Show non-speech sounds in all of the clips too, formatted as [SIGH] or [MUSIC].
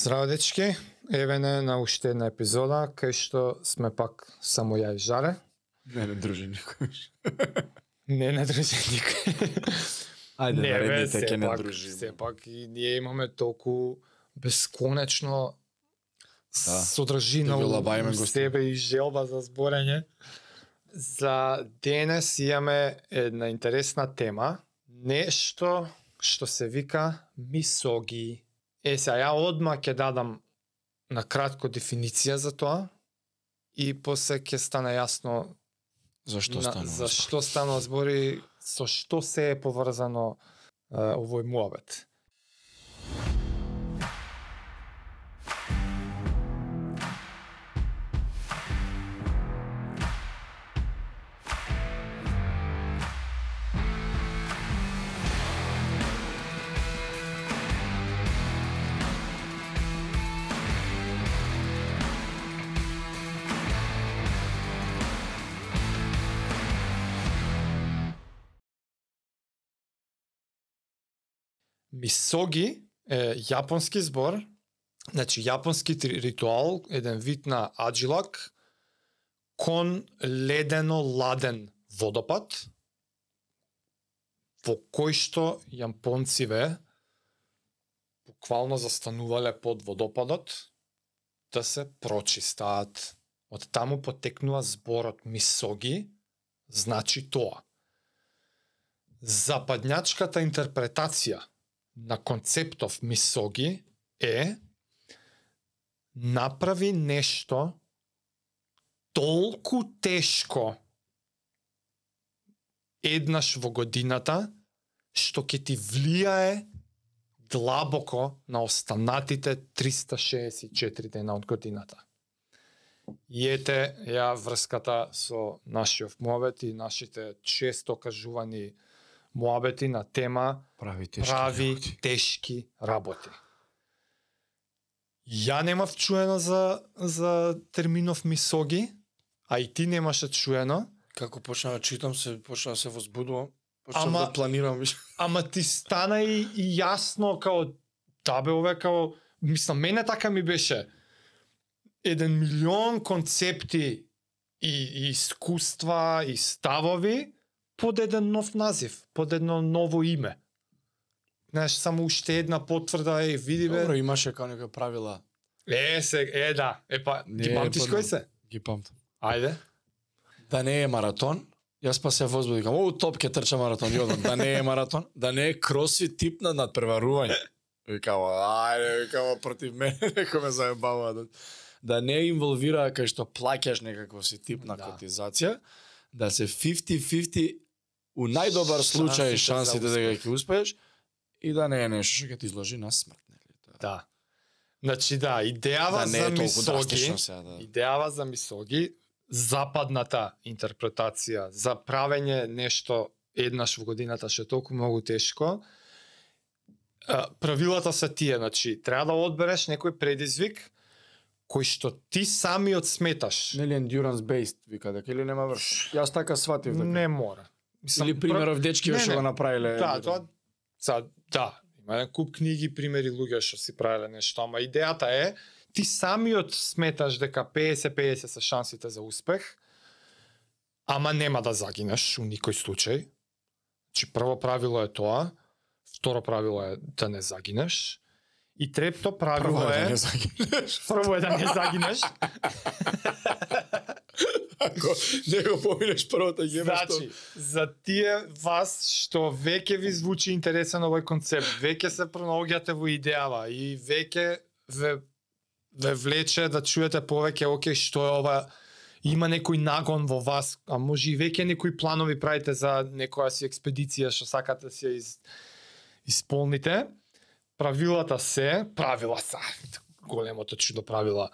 Здраво дечки, еве не на уште една епизода кај што сме пак само ја и Жаре. Не, не дружи никој. [LAUGHS] Не не дружи никој. Ајде, не, бе, наредните ќе не дружиме. сепак и ние имаме толку бесконечно Да. содржина Да у, себе и желба за зборење. За денес имаме една интересна тема, нешто што се вика мисоги. Е, сега, ја одма ќе дадам на кратко дефиниција за тоа и после ќе стане јасно Зашто на, станува? за што станува збори, со што се е поврзано е, овој муабет. Мисоги е јапонски збор, значи јапонски три- ритуал, еден вид на аджилак, кон ледено-ладен водопад, во кој што јапонциве буквално застанувале под водопадот да се прочистаат. Од таму потекнува зборот мисоги, значи тоа. Западњачката интерпретација на концептов мисоги е направи нешто толку тешко еднаш во годината што ќе ти влијае длабоко на останатите 364 дена од годината. И ете ја врската со нашиот мовет и нашите често кажувани муабети на тема прави тешки прави работи. тешки работи. Ја немав чуено за за терминов мисоги, а и ти немаше чуено, Како почнав да читам, се почнав да се возбудувам. Почнав Ама- да планирам. [LAUGHS] ама ти стана и, и јасно као да бе ове као мислам мене така ми беше еден милион концепти и, и искуства и ставови под еден нов назив, под едно ново име. Знаеш, само уште една потврда е, види бе, Добро, имаше како некои правила. Е, се, е, да. Е, па, Не ги памтиш кои се? Ги памтам. Ајде. Да не е маратон. Јас па се возбудив, викам, оу, топ ќе трча маратон, јодам. Да не е маратон, да не е кросфит тип на надпреварување. Викам, ајде, викам, против мене, [LAUGHS] некој ме заебава. Да, да не инволвира кај што плаќаш некакво си тип на Да. котизација, да се 50-50 у најдобар случај за шансите да успех. ќе успееш и да не е нешто што ќе ти изложи на смрт, нели? Тоа. Да. Значи да, идејава Да за е мисоги, сега да. идејава за мисоги, западната интерпретација за правење нешто еднаш во годината што е толку многу тешко, правилата се тие, значи треба да одбереш некој предизвик кој што ти самиот сметаш. Нели endurance based вика дека или нема врш. Јас така сватив дека. Не мора. Мислам, Или примеров дечки Не, што го направиле. Да, тоа са, да, има еден куп книги, примери луѓе што си правеле нешто, ама идејата е ти самиот сметаш дека 50-50 се шансите за успех, ама нема да загинеш у никој случај. Значи прво правило е тоа, второ правило е да не загинеш, и трето правило Прво е, е да не загинеш. [LAUGHS] прво е да не загинеш. [LAUGHS] Ако не го поминеш првото ќе Значи, за тие вас што веќе ви звучи интересен овој концепт, веќе се пронаоѓате во идејава и веќе ве, ве влече да чуете повеќе, оке, што е ова, има некој нагон во вас, а може и веќе некои планови правите за некоја си експедиција што сакате да си ја из, исполните. Правилата се, правила се, [LAUGHS] големото чудо правила.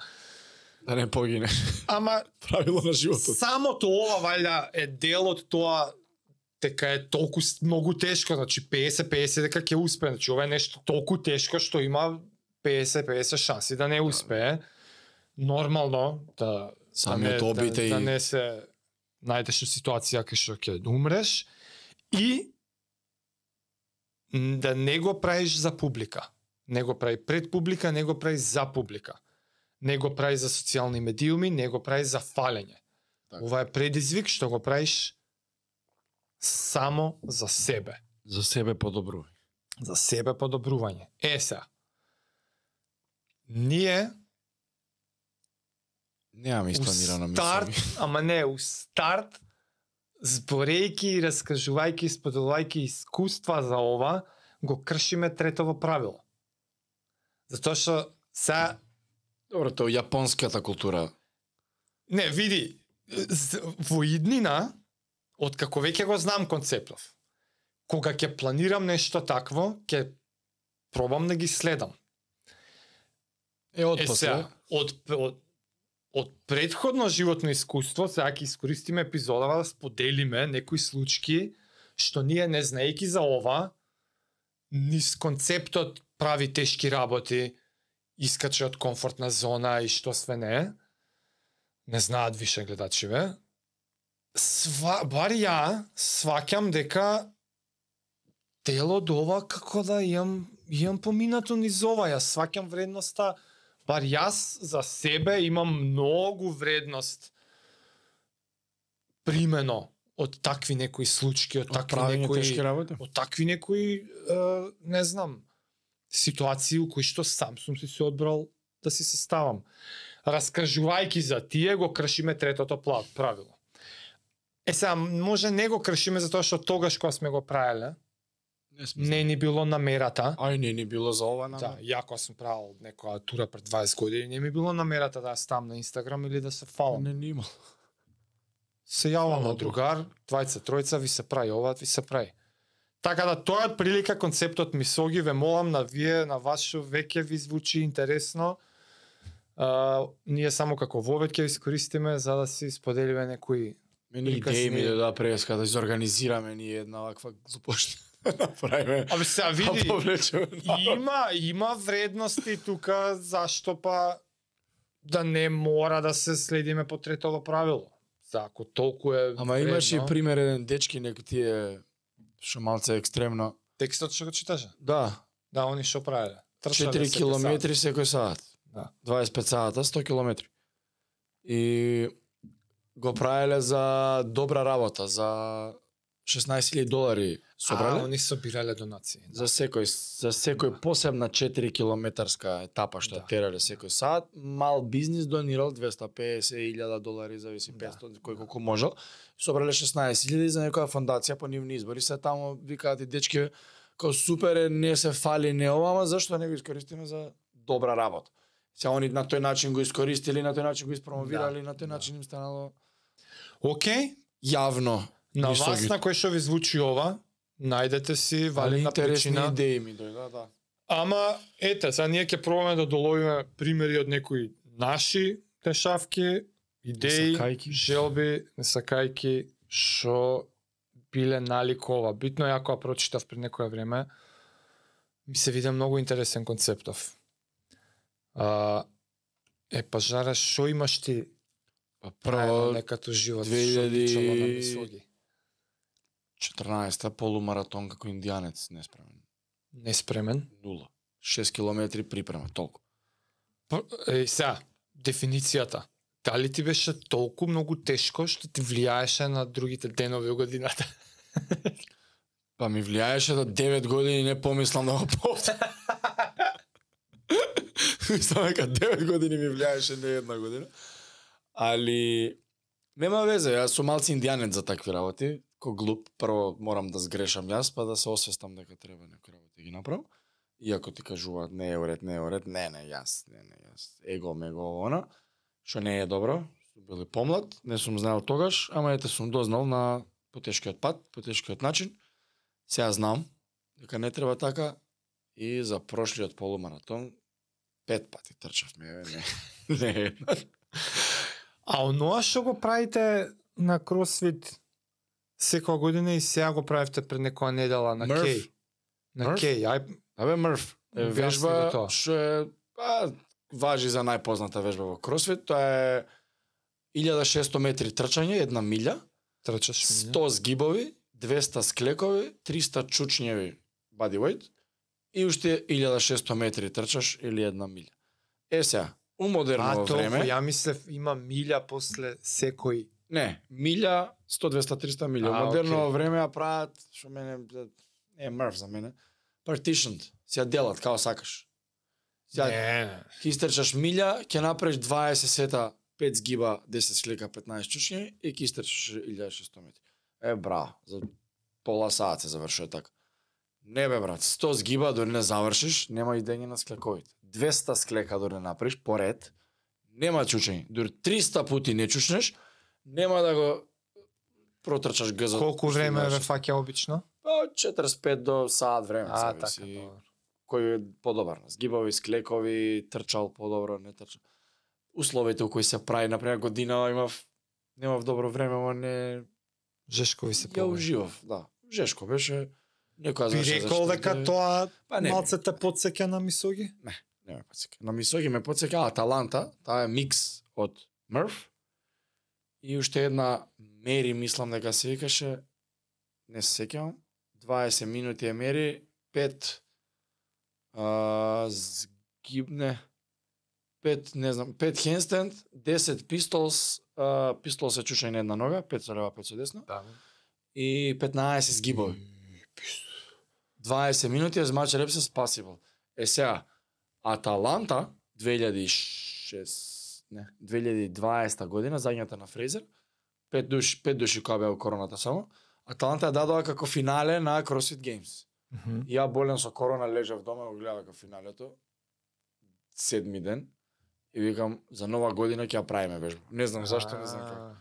Да не погинеш. Ама Правило на животот. Самото ова валјда е дел од тоа дека е толку многу тешко, значи 50-50 дека ќе успее, значи ова е нешто толку тешко што има 50-50 шанси да не успее. Нормално да Самиот да не, обид е да, да и- не се најдеш у ситуација кај што ќе умреш и да не го правиш за публика. Не го прави пред публика, не го прави за публика. Не го прави за социјални медиуми, не го прави за фалење. Така. Ова е предизвик што го правиш само за себе. За себе подобрувај. За себе подобрување. Е се. Ние Немам испланирана у мисла. старт, [LAUGHS] ама не, у старт, зборејќи и раскажувајќи, споделувајќи искуства за ова, го кршиме третово правило. Затоа што се Добро, тоа јапонската култура. Не, види, во иднина, од како веќе го знам концептов, кога ќе планирам нешто такво, ќе пробам да ги следам. Е, од Е, сега, од, од, од предходно животно искуство, сега ќе искористиме епизодава да споделиме некои случаи што ние не знаејќи за ова, низ концептот прави тешки работи, искаче од комфортна зона и што све не, не знаат више гледачиве, сва, бар ја сваќам дека дел од ова како да имам, имам поминато низ ова, јас сваќам вредноста Бар јас за себе имам многу вредност примено од такви некои случаи, од такви некои работи. од такви некои е, не знам ситуации у кои што сам сум си се одбрал да си се ставам. Раскажувајќи за тие го кршиме третото правило. Е сега може не го кршиме затоа што тогаш кога сме го правеле, Не сме не ни било намерата. Ај не ни било за ова на. Да, ја кога сум правил некоја тура пред 20 години, не ми било намерата да ставам на Инстаграм или да се фалам. Не ни имало. Се јавам на другар, двајца, тројца, ви се прави ова, ви се прави. Така да тоа е прилика концептот мисоги, ве молам на вие, на вас што веќе ви звучи интересно. А, ние само како вовет ќе искористиме за да си споделиме некои Приказни. идеи ми да да преска да изорганизираме ние една ваква глупошта. [LAUGHS] да направиме. Абе сега Да види, има има вредности тука зашто па да не мора да се следиме по третово правило. За ако толку е Ама имаш и вредно. пример еден дечки неко тие што малце екстремно. текстот што го читаше. Да, Да, они што правеле. Трчале 4 секој километри секој саат. Да. 25 сата, 100 километри. И го правеле за добра работа, за 16.000 долари сат. А, собрале. они собирале донации. Да. За секој за секој посебна 4 километарска етапа што Да. да. терале секој саат, мал бизнис донирал 250.000 долари, зависи Да. 500 кој колку можел. Собрале 16.000 за некоја фондација по нивни избори. Се таму викаат и дечки како супер е, не се фали не ова, ама зашто не го искористиме за добра работа. Сега они на тој начин го искористили, на тој начин го испромовирали, Да, на тој да. начин им станало Океј, јавно. на вас на кој што ви звучи ова, најдете си Али валидна интересни причина. идеи ми дојда, да. Ама, ете, сега ние ќе пробаме да доловиме примери од некои наши дешавки, идеи, сакајки. желби, не сакајки, што биле налик ова. Битно е, ако ја прочитав пред некое време, ми се виде многу интересен концептов. А, е, па Жара, што имаш ти Па прво некато живот 2000 што личело на мислоги? 14-та полумаратон како индијанец неспремен. Неспремен. Нула. 6 километри припрема, толку. Е, сега, дефиницијата. Дали ти беше толку многу тешко што ти влијаеше на другите денови у годината? [LAUGHS] Па ми влијаеше да 9 години не помислам на ова. [LAUGHS] Мислам дека 9 години ми влијаеше не една година. Али нема везе, јас сум малци индијанец за такви работи. Ко глуп, прво морам да сгрешам јас, па да се освестам дека треба некои работи ги направам. Иако ти кажуваат не е уред, не е уред, не, не, јас, не, не, јас, его, мего, она, што не е добро, сум бил и помлад, не сум знаел тогаш, ама ете сум дознал на потешкиот пат, потешкиот начин. Сега знам дека не треба така и за прошлиот полумаратон пет пати трчавме, не. [LAUGHS] не една. А оноа што го правите на кросфит секоја година и сега го правите пред некоја недела на. Кеј. На? Кеј, ај, Абе Мрф, е вежба тоа. што е па, важи за најпозната вежба во кросфит, тоа е 1600 метри трчање, една милја, трчаш 100 згибови, 200 склекови, 300 чучњеви bodyweight и уште 1600 метри трчаш или една милја. Е сега, у модерно А толку, време, ја мислев има милја после секој не, милја 100 200 300 милја. А, У модерно окей. време ја прават, што мене не е мрв за мене. Partitioned, си ја делат како сакаш. Сега Не, не. ќе истрчаш милја, ќе направиш 20 сета 5 згиба, 10 слика, 15 чучњи и ќе истрчаш 1600 метри. Е, браво, за пола саат се завршува така. Не бе, брат, 100 згиба дори не завршиш, нема идење на склековите. 200 склека дори не направиш, поред, нема чучење. Дори 300 пути не чучнеш, нема да го протрчаш гзот. Колку време ве фаќа обично? Па, 45 до саат време. А, така, добро. Кој е подобар. Згибови, склекови, трчал подобро, не трчал. Условите кои се прави, например, година имав немав добро време, ама не Жешкови се ја повеќе. уживав, да. Жешко беше некоја Би рекол дека тоа Па не, малце те подсеќа на мисоги? не ме подсека. На Мисоги ме подсека Аталанта, таа е микс од Мрф и уште една Мери, мислам дека се викаше, не се сеќавам, 20 минути е Мери, 5 а, згибне, 5, не знам, 5 хендстенд, 10 пистолс, а, пистол се чуша и на една нога, 5 со лева, 5 со десно, Да. и 15 згибови. 20 минути as much reps as possible. Е сега, Аталанта 2006 не, 2020 година заѓната на Фрейзер, пет души, пет души која беа короната само. Аталанта ја дадоа како финале на CrossFit Games. Мгм. И ја болен со корона лежав дома го гледав како финалето. Седми ден. И викам за нова година ќе ја правиме вежба. Не знам зашто, не знам како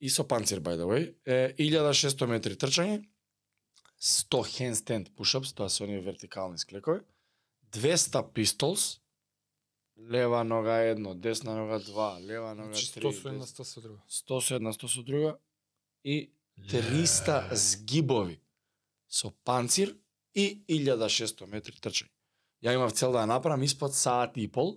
и со панцир by the way, е 1600 метри трчање, 100 handstand push-ups, тоа се оние вертикални склекови, 200 pistols, лева нога едно, десна нога два, лева нога Значи три, 100 со една, дес- 100 со друга. 100 со една, 100 со друга и 300 згибови со панцир и 1600 метри трчање. Ја имав цел да ја направам испод саат и пол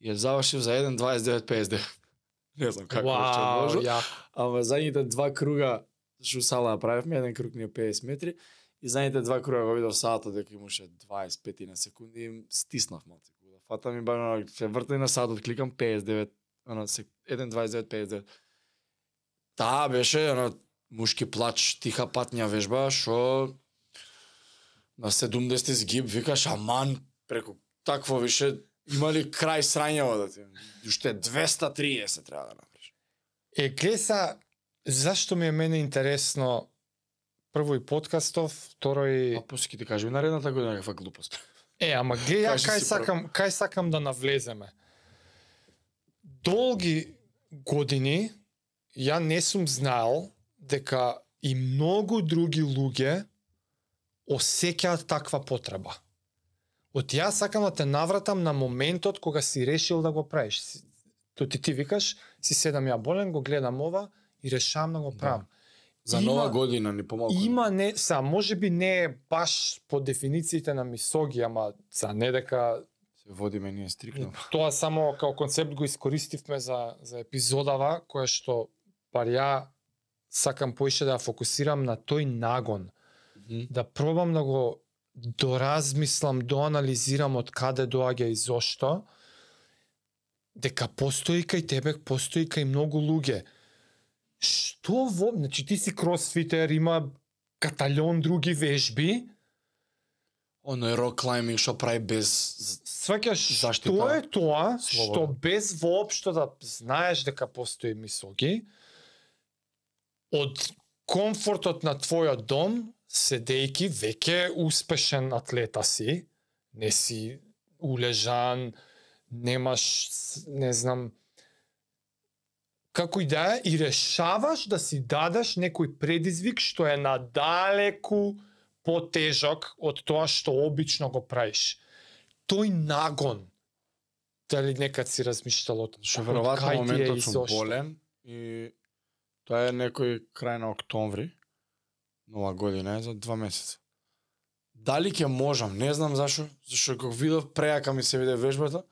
и ја завршив за 1.29.59. [LAUGHS] Не знам како уште Вау, можел. ја. Ама задните два круга што сала ја правевме, еден круг ни е 50 метри и задните два круга го видов саатот дека имаше 25 на секунди и стиснав малце. Да фатам и бано се вртам на саатот, кликам 59, она се 1.29 59. Таа беше она мушки плач, тиха патња вежба што на 70 згиб викаш аман преку такво више има ли крај срањево да ти уште 230 треба да направиш. Е, глеса, зашто ми е мене интересно прво и подкастов, второ и... А после ти кажем наредната година каква глупост. Е, ама гледа, ја кај сакам, кај сакам да навлеземе. Долги години ја не сум знаел дека и многу други луѓе осеќаат таква потреба. Од јас сакам да те навратам на моментот кога си решил да го правиш. То ти ти викаш, си седам ја болен, го гледам ова и решавам да го правам. За Има- нова година ни помалку. Има не, са, може би не е баш по дефинициите на мисоги, ама са не дека се водиме ние стрикно. тоа само као концепт го искористивме за за епизодава која што бар ја сакам поише да фокусирам на тој нагон, да пробам да го доразмислам, доанализирам од каде доаѓа и зошто, дека постои кај тебе, постои кај многу луѓе. Што во... Значи ти си кросфитер, има каталjon други вежби, Оно е рок клайминг што прави без сваќаш Заштита. што е тоа Слободно. што без воопшто да знаеш дека постои мисоги од комфортот на твојот дом седејки веќе успешен атлета си не си улежан немаш не знам како и да е и решаваш да си дадеш некој предизвик што е надалеку потежок од тоа што обично го правиш. Тој нагон, дали некад си размиштал од што од веројатно моментот сум болен и тоа е некој крај на октомври. Нова година е за два месеца. Дали ќе можам, не знам зашо, зашо кога видов преака ми се виде вежбата.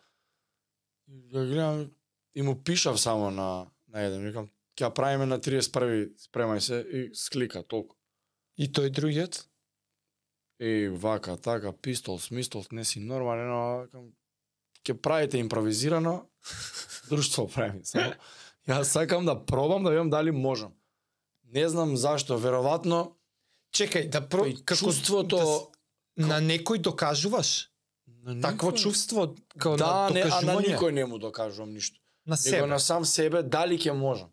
И ја гледам и му пишав само на на еден, викам ќе правиме на 31 спремај се и склика толку. И тој другиот? Еј, вака, така, пистол, смистол, не си нормален, викам, ќе правите импровизирано, [LAUGHS] друштво правиме. Само, јас сакам да пробам да видам дали можам. Не знам зашто, вероvatно Чекај, да про... Како чувството- да на некој докажуваш на такво никој- чувство како Да, на не, а на никој не му докажувам ништо. на Себе. Него на сам себе, дали ќе можам.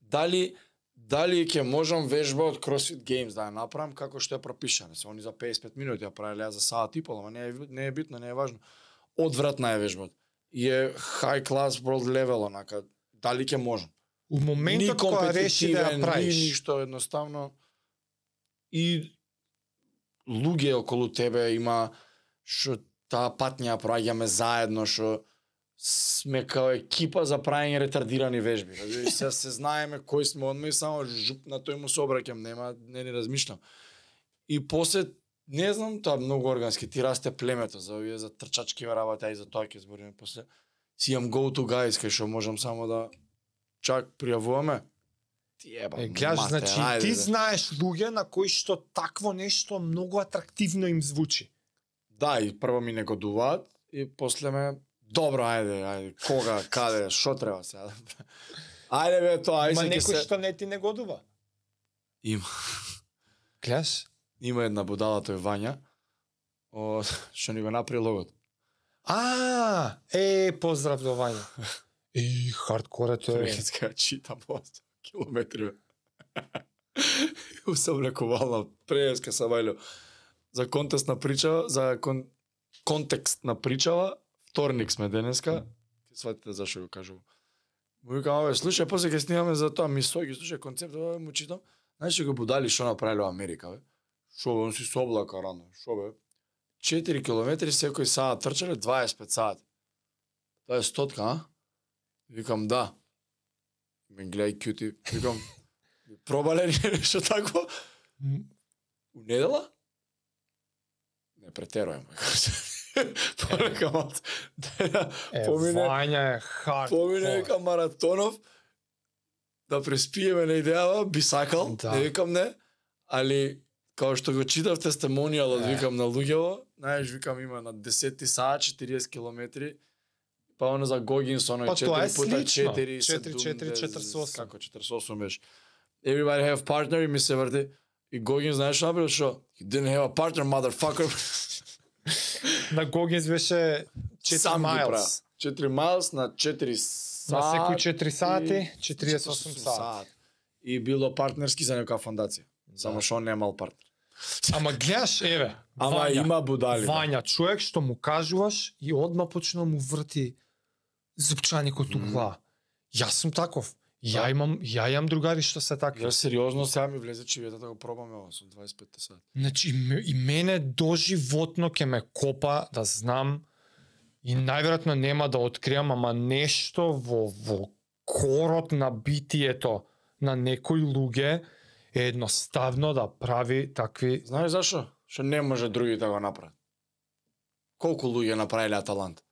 Дали дали ќе можам вежба од CrossFit Games да ја направам како што е пропишано. Се они за 55 минути ја правеле, за саат и пол, ама не е, не е битно, не е важно. Одвратна е вежбата. И е high class world level, онака, дали ќе можам. У моментот кога реши да ја компетитивен, ни правиш, ништо едноставно и луѓе околу тебе има што таа патња ја проаѓаме заедно што сме као екипа за правење ретардирани вежби. Разбираш, [LAUGHS] се се знаеме кој сме одма и само жуп на тој му се обраќам, нема не ни размишлам. И после не знам, тоа многу органски ти расте племето за овие за трчачки работи, а и за тоа ќе збориме после. Си имам go to guys кај што можам само да чак пријавуваме. Ти еба. Е, гледаш, мате, значи ајде, ти бе. знаеш луѓе на кои што такво нешто многу атрактивно им звучи. Да, и прво ми не годуваат и после ме добро, ајде, ајде, кога, каде, што треба сега? да [LAUGHS] правам? Ајде бе тоа, ајде Ма ќе некој се што не ти не годува. има Гледаш? има една будала тој Вања о, [LAUGHS] што ни го направи логот. А, е, поздрав до Вања. Е, хардкоре тој е. Турецка чита мост километри. [LAUGHS] бе. Усамлекувална преска Савајло. За контекст на причава, за кон, контекст на причава, вторник сме денеска. Ќе сватите зашо го кажувам. Му викам, абе, слушај, после ќе снимаме за тоа мисо, ги слушај концепт, абе, му читам. Знаеш што го будали што направиле во Америка, бе? Шо бе, он си со облака рано. Шо бе? 4 километри секој саат трчале 25 сати. Тоа е стотка, а? Викам да. Ме гледај кјути, викам [LAUGHS] пробале ли [LAUGHS] нешто такво? У недела? Не претерувам. Порека мат. Помине- Вања е хардкор. Помине вика маратонов да преспиеме на идејава, би сакал, Да. не викам не, али као што го читав тестимонијалот, Е. викам на луѓево, знаеш, викам има на 10 саат 40 километри, па оно за Гогинсон, Па тоа е 4 пута слично. 4, 4, 4, 70, 48. Како 48 беше. Everybody have partner и ми се врти. И Гогин знаеш што направи што? He didn't have a partner, motherfucker. [LAUGHS] На Гогинс беше 4 Сам ги правил. майлс. 4 miles на 4 На саат. секој 4 сати, и 48 сати. И било партнерски за некоја фондација. Само што он немал партнер. Ама гледаш, еве, Ама Вања, има будали. да. Вања, човек што му кажуваш и одма почна му врти зупчаникот у глава. Јас сум таков. Ја Да. имам, ја имам другари што се такви. Ја сериозно сега ми влезе чивета да го пробаме ова со 25 сат. Значи, и ме- и мене доживотно ќе ме копа да знам и најверојатно нема да откриам, ама нешто во, во корот на битието на некои луѓе е едноставно да прави такви... Знаеш зашо? Што не може други да го направат. Колку луѓе направиле Аталанта?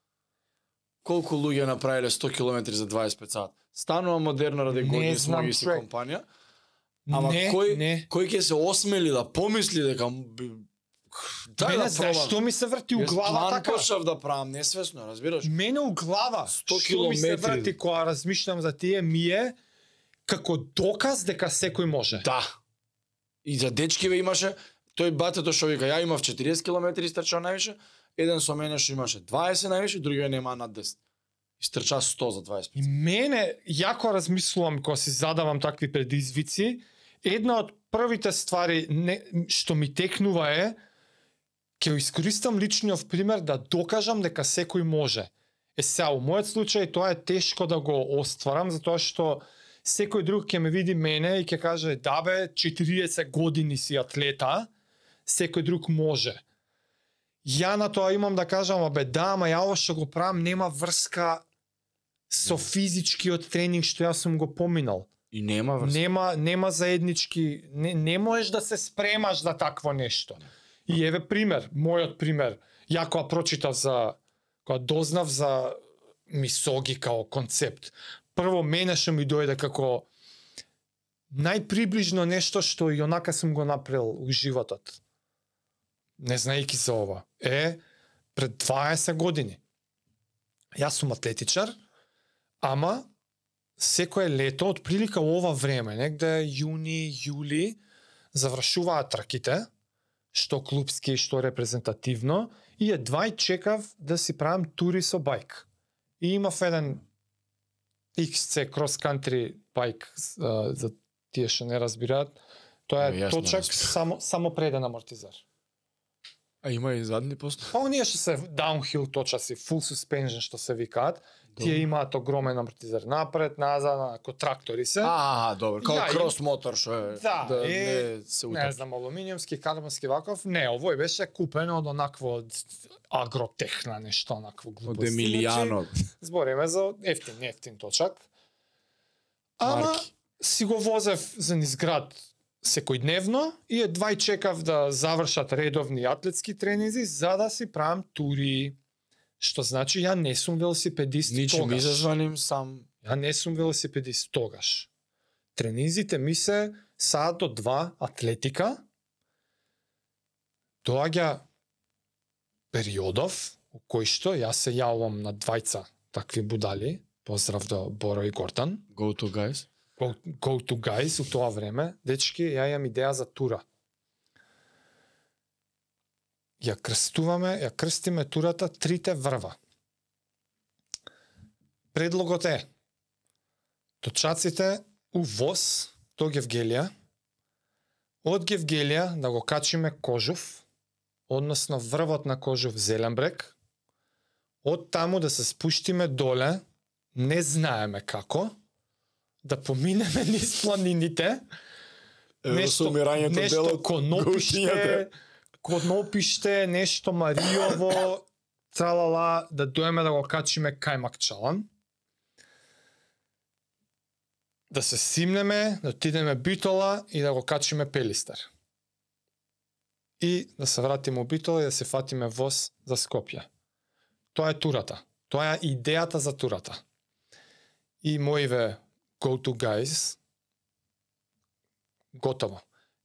Колку луѓе направиле 100 км за 25 сат? Станува модерно ради години смоги си компанија. Ама не, кој, не. кој ќе се осмели да помисли дека Дај Мене, да знаеш пробам. што ми се врти у глава план така? почнав да правам несвесно, разбираш? Мене у глава, 100 што ми се врти кога размишлам за тие, ми е како доказ дека секој може. Да. И за дечкиве имаше, тој батето што вика, ја имав 40 км истрчав највише, еден со мене што имаше 20 највише, другиот нема над 10. Истрча 100 за 25. И мене, јако размислувам кога си задавам такви предизвици, една од првите ствари не, што ми текнува е ќе искористам личниот пример да докажам дека секој може. Е сега, у мојот случај тоа е тешко да го остварам, затоа што секој друг ќе ме види мене и ќе каже да бе, 40 години си атлета, секој друг може. Ја на тоа имам да кажам, абе да, ама ја ова што го правам нема врска со физичкиот тренинг што јас сум го поминал. И нема врска. Нема нема заеднички, не, не можеш да се спремаш за такво нешто. И еве пример, мојот пример. Ја кога прочитав за кога дознав за мисоги као концепт. Прво мене што ми дојде како најприближно нешто што и онака сум го направил у животот. не знаеки за ова, е пред 20 години. Јас сум атлетичар, ама секое лето, од прилика ова време, негде јуни, јули, завршуваат трките, што клубски, што репрезентативно, и едва и чекав да си правам тури со бајк. И имав еден XC cross country бајк а, за тие што не разбираат. Тоа Е, е јас не точак само само преден амортизер. А има и задни пост. Па оние што се downhill точаци, full suspension што се викаат, тие имаат огромен амортизер напред, назад, како трактори се. А, добро, Ја, и- крос мотор што е Да, да е, не се не знам, алуминиумски, карбонски ваков, не, овој беше купено од онакво од агротехна нешто, онакво глупости. Од Емилијано. Значи, збориме за ефтин, ефтин точак. Ама Марки. си го возев за низ град секојдневно и едва и чекав да завршат редовни атлетски тренинзи за да си правам тури. Што значи ја не сум велосипедист Ничим тогаш. изазваним сам Ја не сум велосипедист тогаш. Тренинзите ми се саат до два атлетика. Доаѓа периодов у кој што јас се јавувам на двајца такви будали. Поздрав до Боро и Гордан. go to guys. Go, go to guys у тоа време. Дечки, ја имам идеја за тура. Ја крстуваме, ја крстиме турата трите врва. Предлогот е точаците у воз до Гевгелија, од Гевгелија да го качиме Кожув, односно врвот на Кожув Зеленбрег, од таму да се спуштиме доле, не знаеме како, да поминеме [LAUGHS] низ планините, нешто, нешто конопиште конопиште, нешто Мариово, тралала, да доеме да го качиме кај Макчалан. Да се симнеме, да отидеме Битола и да го качиме Пелистер. И да се вратиме у Битола и да се фатиме воз за Скопје. Тоа е турата. Тоа е идејата за турата. И моиве go-to guys готово.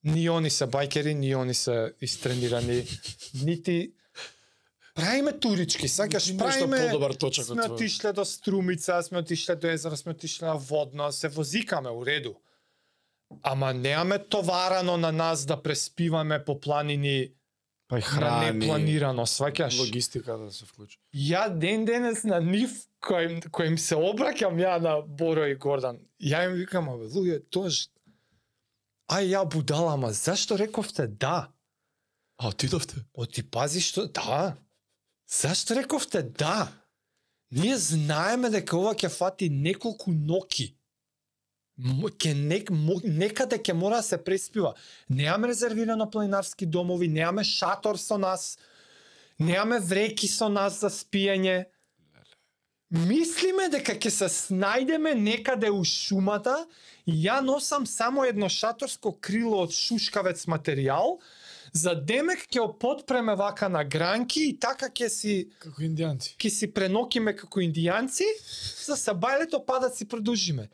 Ни они се бајкери, ни они се истренирани, нити правиме турички, сакаш Нешто правиме подобар точак сме отишле до Струмица, сме отишле до езеро, сме отишле на Водно, се возикаме у реду. Ама неаме товарано на нас да преспиваме по планини Па и на храни, непланирано, сваќаш? логистика да се вклучи. Ја ден денес на нив кој, кој им се обраќам ја на Боро и Гордан. Ја им викам, абе, луѓе, тоа. Ај ја будала, ама зашто рековте да? А отидовте? О, ти пази што... Да. Зашто рековте да? Ние знаеме дека ова ќе фати неколку ноки. Ке нек, мо- некаде ќе мора да се преспива. Неаме резервирано планинарски домови, неаме шатор со нас, неаме вреки со нас за спиење. Мислиме дека ќе се снајдеме некаде у шумата ја носам само едно шаторско крило од шушкавец материјал, за демек ќе опотпреме вака на гранки и така ќе си Како индијанци. ќе си пренокиме како индијанци, за сабајлето па да си продолжиме.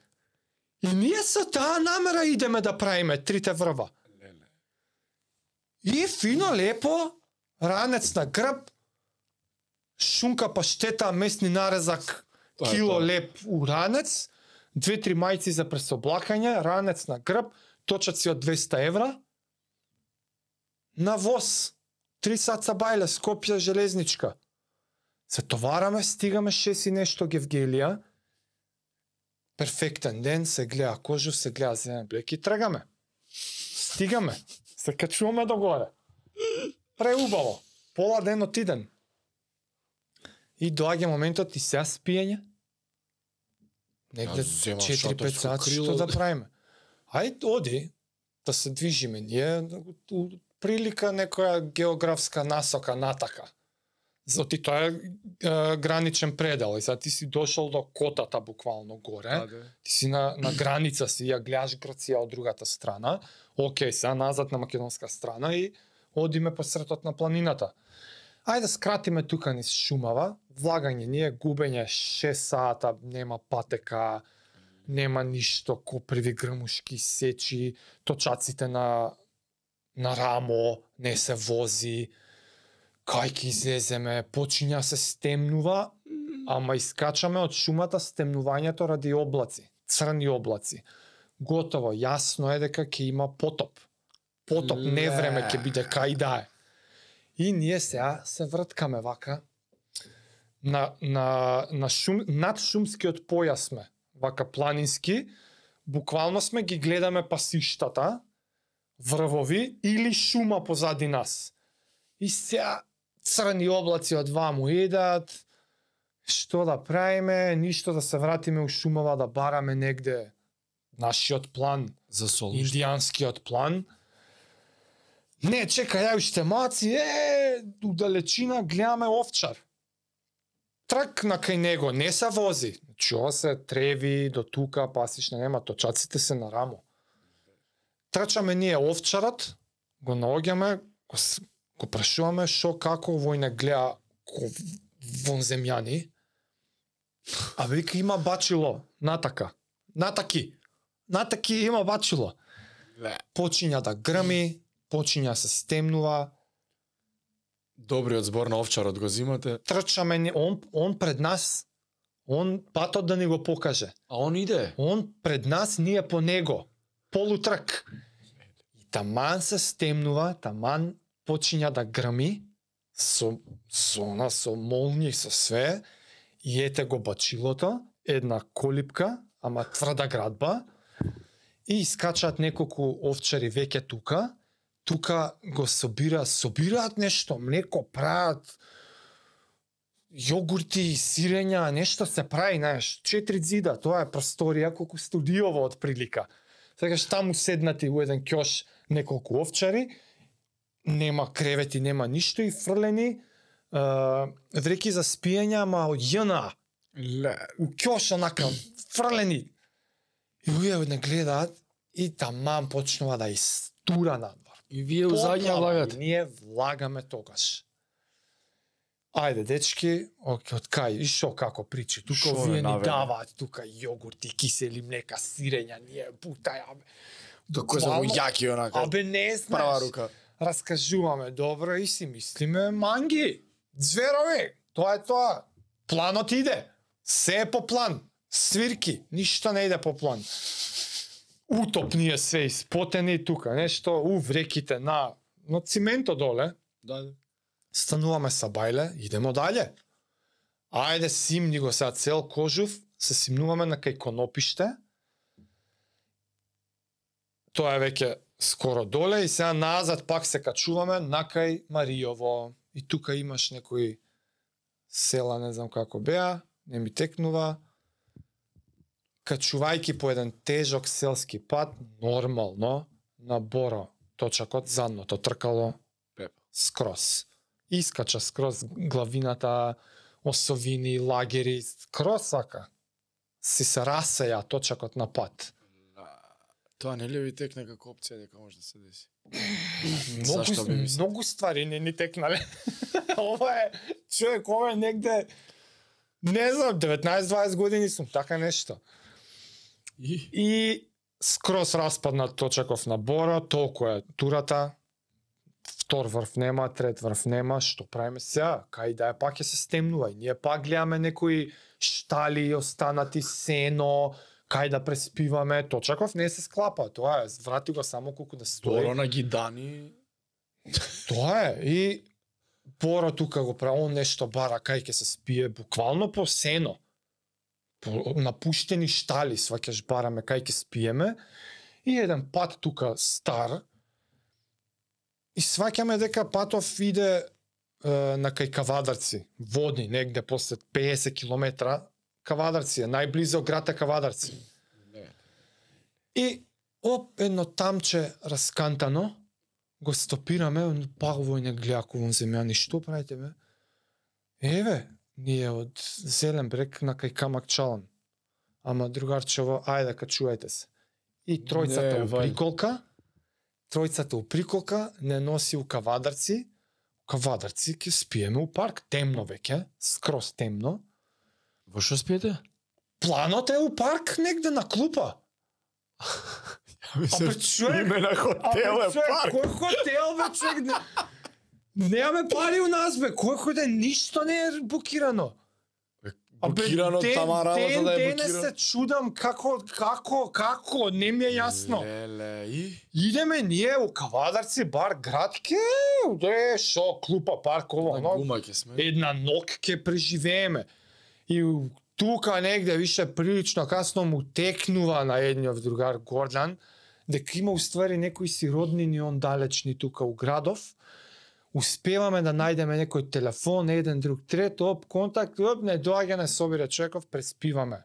И ние со таа намера идеме да правиме трите врва. И фино лепо, ранец на грб, шунка паштета, месни нарезак, Тоа е кило тоа. леп у ранец, две-три мајци за пресоблакање, ранец на грб, точаци од 200 евра, на воз, 3 саца бајле, Скопје железничка. Се товараме, стигаме 6 и нешто Гевгелија, перфектен ден, се гледа Кожув, се гледа Зелен Блек и тргаме. Стигаме, се качуваме до горе. Преубаво, пола ден отиден. И доаѓа моментот и сега спиење. Земам 4-5 шаторско сати што да правиме. Ајде, оди, да се движиме ние прилика некоја географска насока натака. Зоти тоа е, е граничен предел и сега ти си дошол до котата буквално горе. Ти си на, на граница си, ја гледаш Грција од другата страна. Океј, сега назад на македонска страна и одиме по сретот на планината. Ајде да скратиме тука низ шумава, влагање ние губење 6 сата, нема патека, нема ништо, коприви грмушки, сечи, точаците на на рамо, не се вози, кај ќе излеземе, почиња се стемнува, ама искачаме од шумата стемнувањето ради облаци, црни облаци. Готово, јасно е дека ќе има потоп. Потоп, не време ќе биде кај да е. И ние сега се врткаме вака на, на, на шум, над шумскиот појас сме, вака планински, буквално сме ги гледаме пасиштата, врвови или шума позади нас. И сега црни облаци од ваму идат, што да правиме, ништо да се вратиме у шумава да бараме негде нашиот план, За индијанскиот план. Не, чекај, ја уште маци, е, у далечина гледаме овчар. Трак на кај него, не се вози. Чуо се треви до тука, пасишна нема, точаците се на рамо. Трчаме ние овчарот, го наоѓаме, го, го прашуваме шо како вој не гледа ко вонземјани. А вика има бачило, натака. Натаки. Натаки има бачило. Почиња да грми, почиња се стемнува, Добриот збор на овчарот го зимате. трчаме, он, он пред нас, он патот да ни го покаже. А он иде. Он пред нас, ние по него. Полутрк. И таман се стемнува, таман почиња да грми, со, со, она, со молњи, со све, и ете го бачилото, една колипка, ама тврда градба, и искачаат неколку овчари веќе тука, тука го собира, собираат нешто, млеко прават, јогурти, сирења, нешто се прави, знаеш, четири зида, тоа е просторија колку студиово од прилика. Секаш таму седнати у еден ќош неколку овчари, нема кревети, нема ништо и фрлени е, вреки за спиење, ама од јна, у ќош онака фрлени. И овие не гледаат и таман почнува да истура надвор. И вие у задња влагате. Ние влагаме тогаш. Ајде, дечки, оке, од кај, и шо како причи, тука Шо овие е ни даваат, тука јогурти, кисели млека, сирења, ние бутаја. Во Буквално- јаки онака. Абе не знаеш. Права рука. Раскажуваме добро и си мислиме манги, зверови, тоа е тоа. Планот иде. Се е по план. Свирки, ништо не иде по план. Утоп ние све испотени тука, нешто, у вреките на, на циментот доле. Да, да. Стануваме са бајле, идемо дале. Ајде симни го сега цел кожув, се симнуваме на кај конопиште. Тоа е веќе скоро доле и сега назад пак се качуваме на кај Маријово. И тука имаш некои села, не знам како беа, не ми текнува. Качувајки по еден тежок селски пат, нормално, на Боро, точакот задното тркало Пеп. скроз. Искача скроз главината, осовини, лагери, скроз вака. Си се расеја точакот на пат. Тоа не ли ви текна како опција дека може да се деси? [CLEARS THROAT] Многу, Зашто би многу ствари не ни текнале. [LAUGHS] ова е, човек, ова е негде, не знам, 19-20 години сум, така нешто. И И скроз распаднат точаков на Бора, толку е турата, втор врв нема, трет врв нема, што правиме сега? Кај да е пак ќе се стемнува и ние пак гледаме некои штали останати сено, кај да преспиваме, точаков не се склапа, тоа е, врати го само колку да стои. Боро на гидани. Тоа е. И Боро тука го прави, он нешто бара кај ќе се спие, буквално по сено. Напуштени штали, сваќаш бараме кај ќе спиеме. И еден пат тука стар. И сваќаме дека патов иде е, на кај Кавадарци, водни негде после 50 километра. Кавадарци е најблизо град е Кавадарци. И оп, едно тамче раскантано, го стопираме, он пагово не гледа кон земја, ништо правите бе? Еве, ние од Зелен брег на кај Камак Чалан. Ама другарчево, ајде качувајте се. И тројцата Не, у приколка, тројцата у приколка не носи у Кавадарци, у Кавадарци ќе спиеме у парк, темно веќе, скроз темно. Во што спиете? Планот е у парк негде на клупа. [LAUGHS] Мислам, Абе, човек, име на хотел е парк. Кој хотел бе човек? [LAUGHS] Не... Немаме пари у нас, бе. Кој кој ден ништо не е букирано. А, бе, Блокирано ден- тама работа ден да е денес блокирано. се чудам како, како, како, не ми е јасно. Леле, и? Идеме ние у Кавадарци, бар градке, де шо, клупа, парк, ово, На оно. гума ќе сме. една ног ќе преживееме. И у- тука негде више прилично касно му текнува на едниот другар Гордан, дека има уствари некои си роднини он далечни тука у градов. Успеваме да најдеме некој телефон, еден друг трет, оп, контакт, оп, не доаѓа, не собира човеков, преспиваме.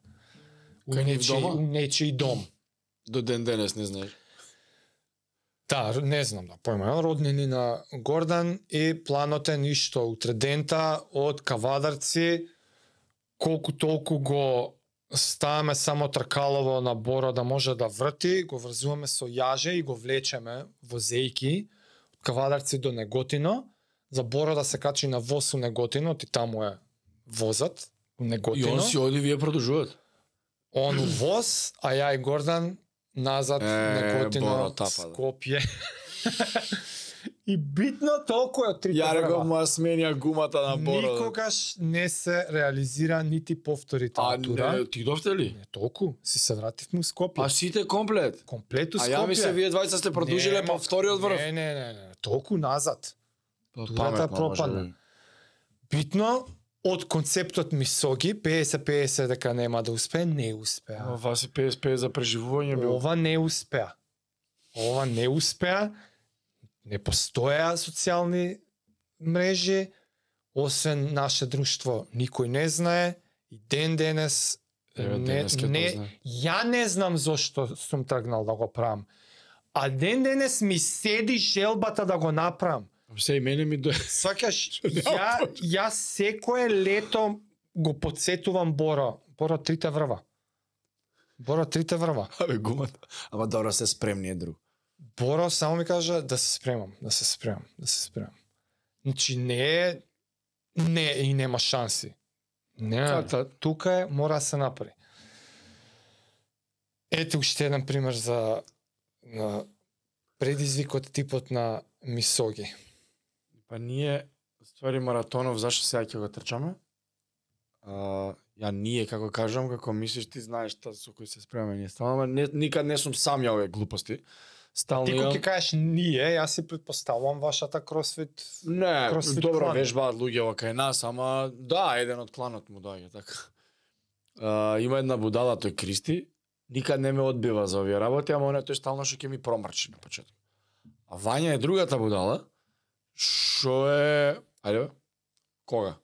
У нечи, у нечи дом. До ден денес не знаеш. Да, не знам да појма, роднини на Гордан и планот е ништо утре дента од Кавадарци колку толку го ставаме само тркалово на Боро да може да врти, го врзуваме со јаже и го влечеме возејки од Кавадарци до Неготино, за Боро да се качи на воз у Неготино, ти таму е возат у И Неготино. он си оди, вие продолжуват. Он у воз, а ја и Гордан назад Е, Неготино, Боро тапа, да. Скопје. [LAUGHS] и битно толку е од трите Јаре го врва. му сменја гумата на Боро. Никогаш не се реализира нити повтори таа А тура. не, ти довте ли? Не толку, си се вративме у Скопје. А сите комплет. Комплету А Скопје. ја мисле вие двајца сте продолжиле па вториот врв. Не, не, не, не, толку назад. Па, турата пропадна. би. Битно, од концептот Мисоги, 50-50 дека нема да успее, не успеа. Ова си PSP за преживување бил. Ова не успеа. Ова не успеа. Не постоеа социјални мрежи, освен наше друштво никој не знае и ден денес Еве, не, не, ја не знам зошто сум тргнал да го правам. А ден денес ми седи желбата да го направам. Се и мене ми до... Сваќаш, [LAUGHS] ја, ја секое лето го подсетувам Боро. Боро трите врва. Боро трите врва. Абе гумата. Ама добро се спремни е друг. Боро само ми кажа да се спремам, да се спремам, да се спремам. Значи не е не и нема шанси. Не, тука е, мора да се направи. Ете уште еден пример за на предизвикот типот на мисоги. Па ние, ствари маратонов, зашто сега ќе го трчаме? А, ја ние, како кажам, како мислиш, ти знаеш та со кој се спремаме ние стално, ама не, никад не сум сам ја овие глупости. Стално Ти ќе кажеш ние, јас си предпоставувам вашата кросфит. Не, кросфит добро клан. вежбаат луѓе кај нас, ама да, еден од кланот му доаѓа така. А, има една будала тој Кристи, никад не ме одбива за овие работи, ама оне тој стално што ќе ми промрчи на почеток. А Вања е другата будала, што е, ајде, кога?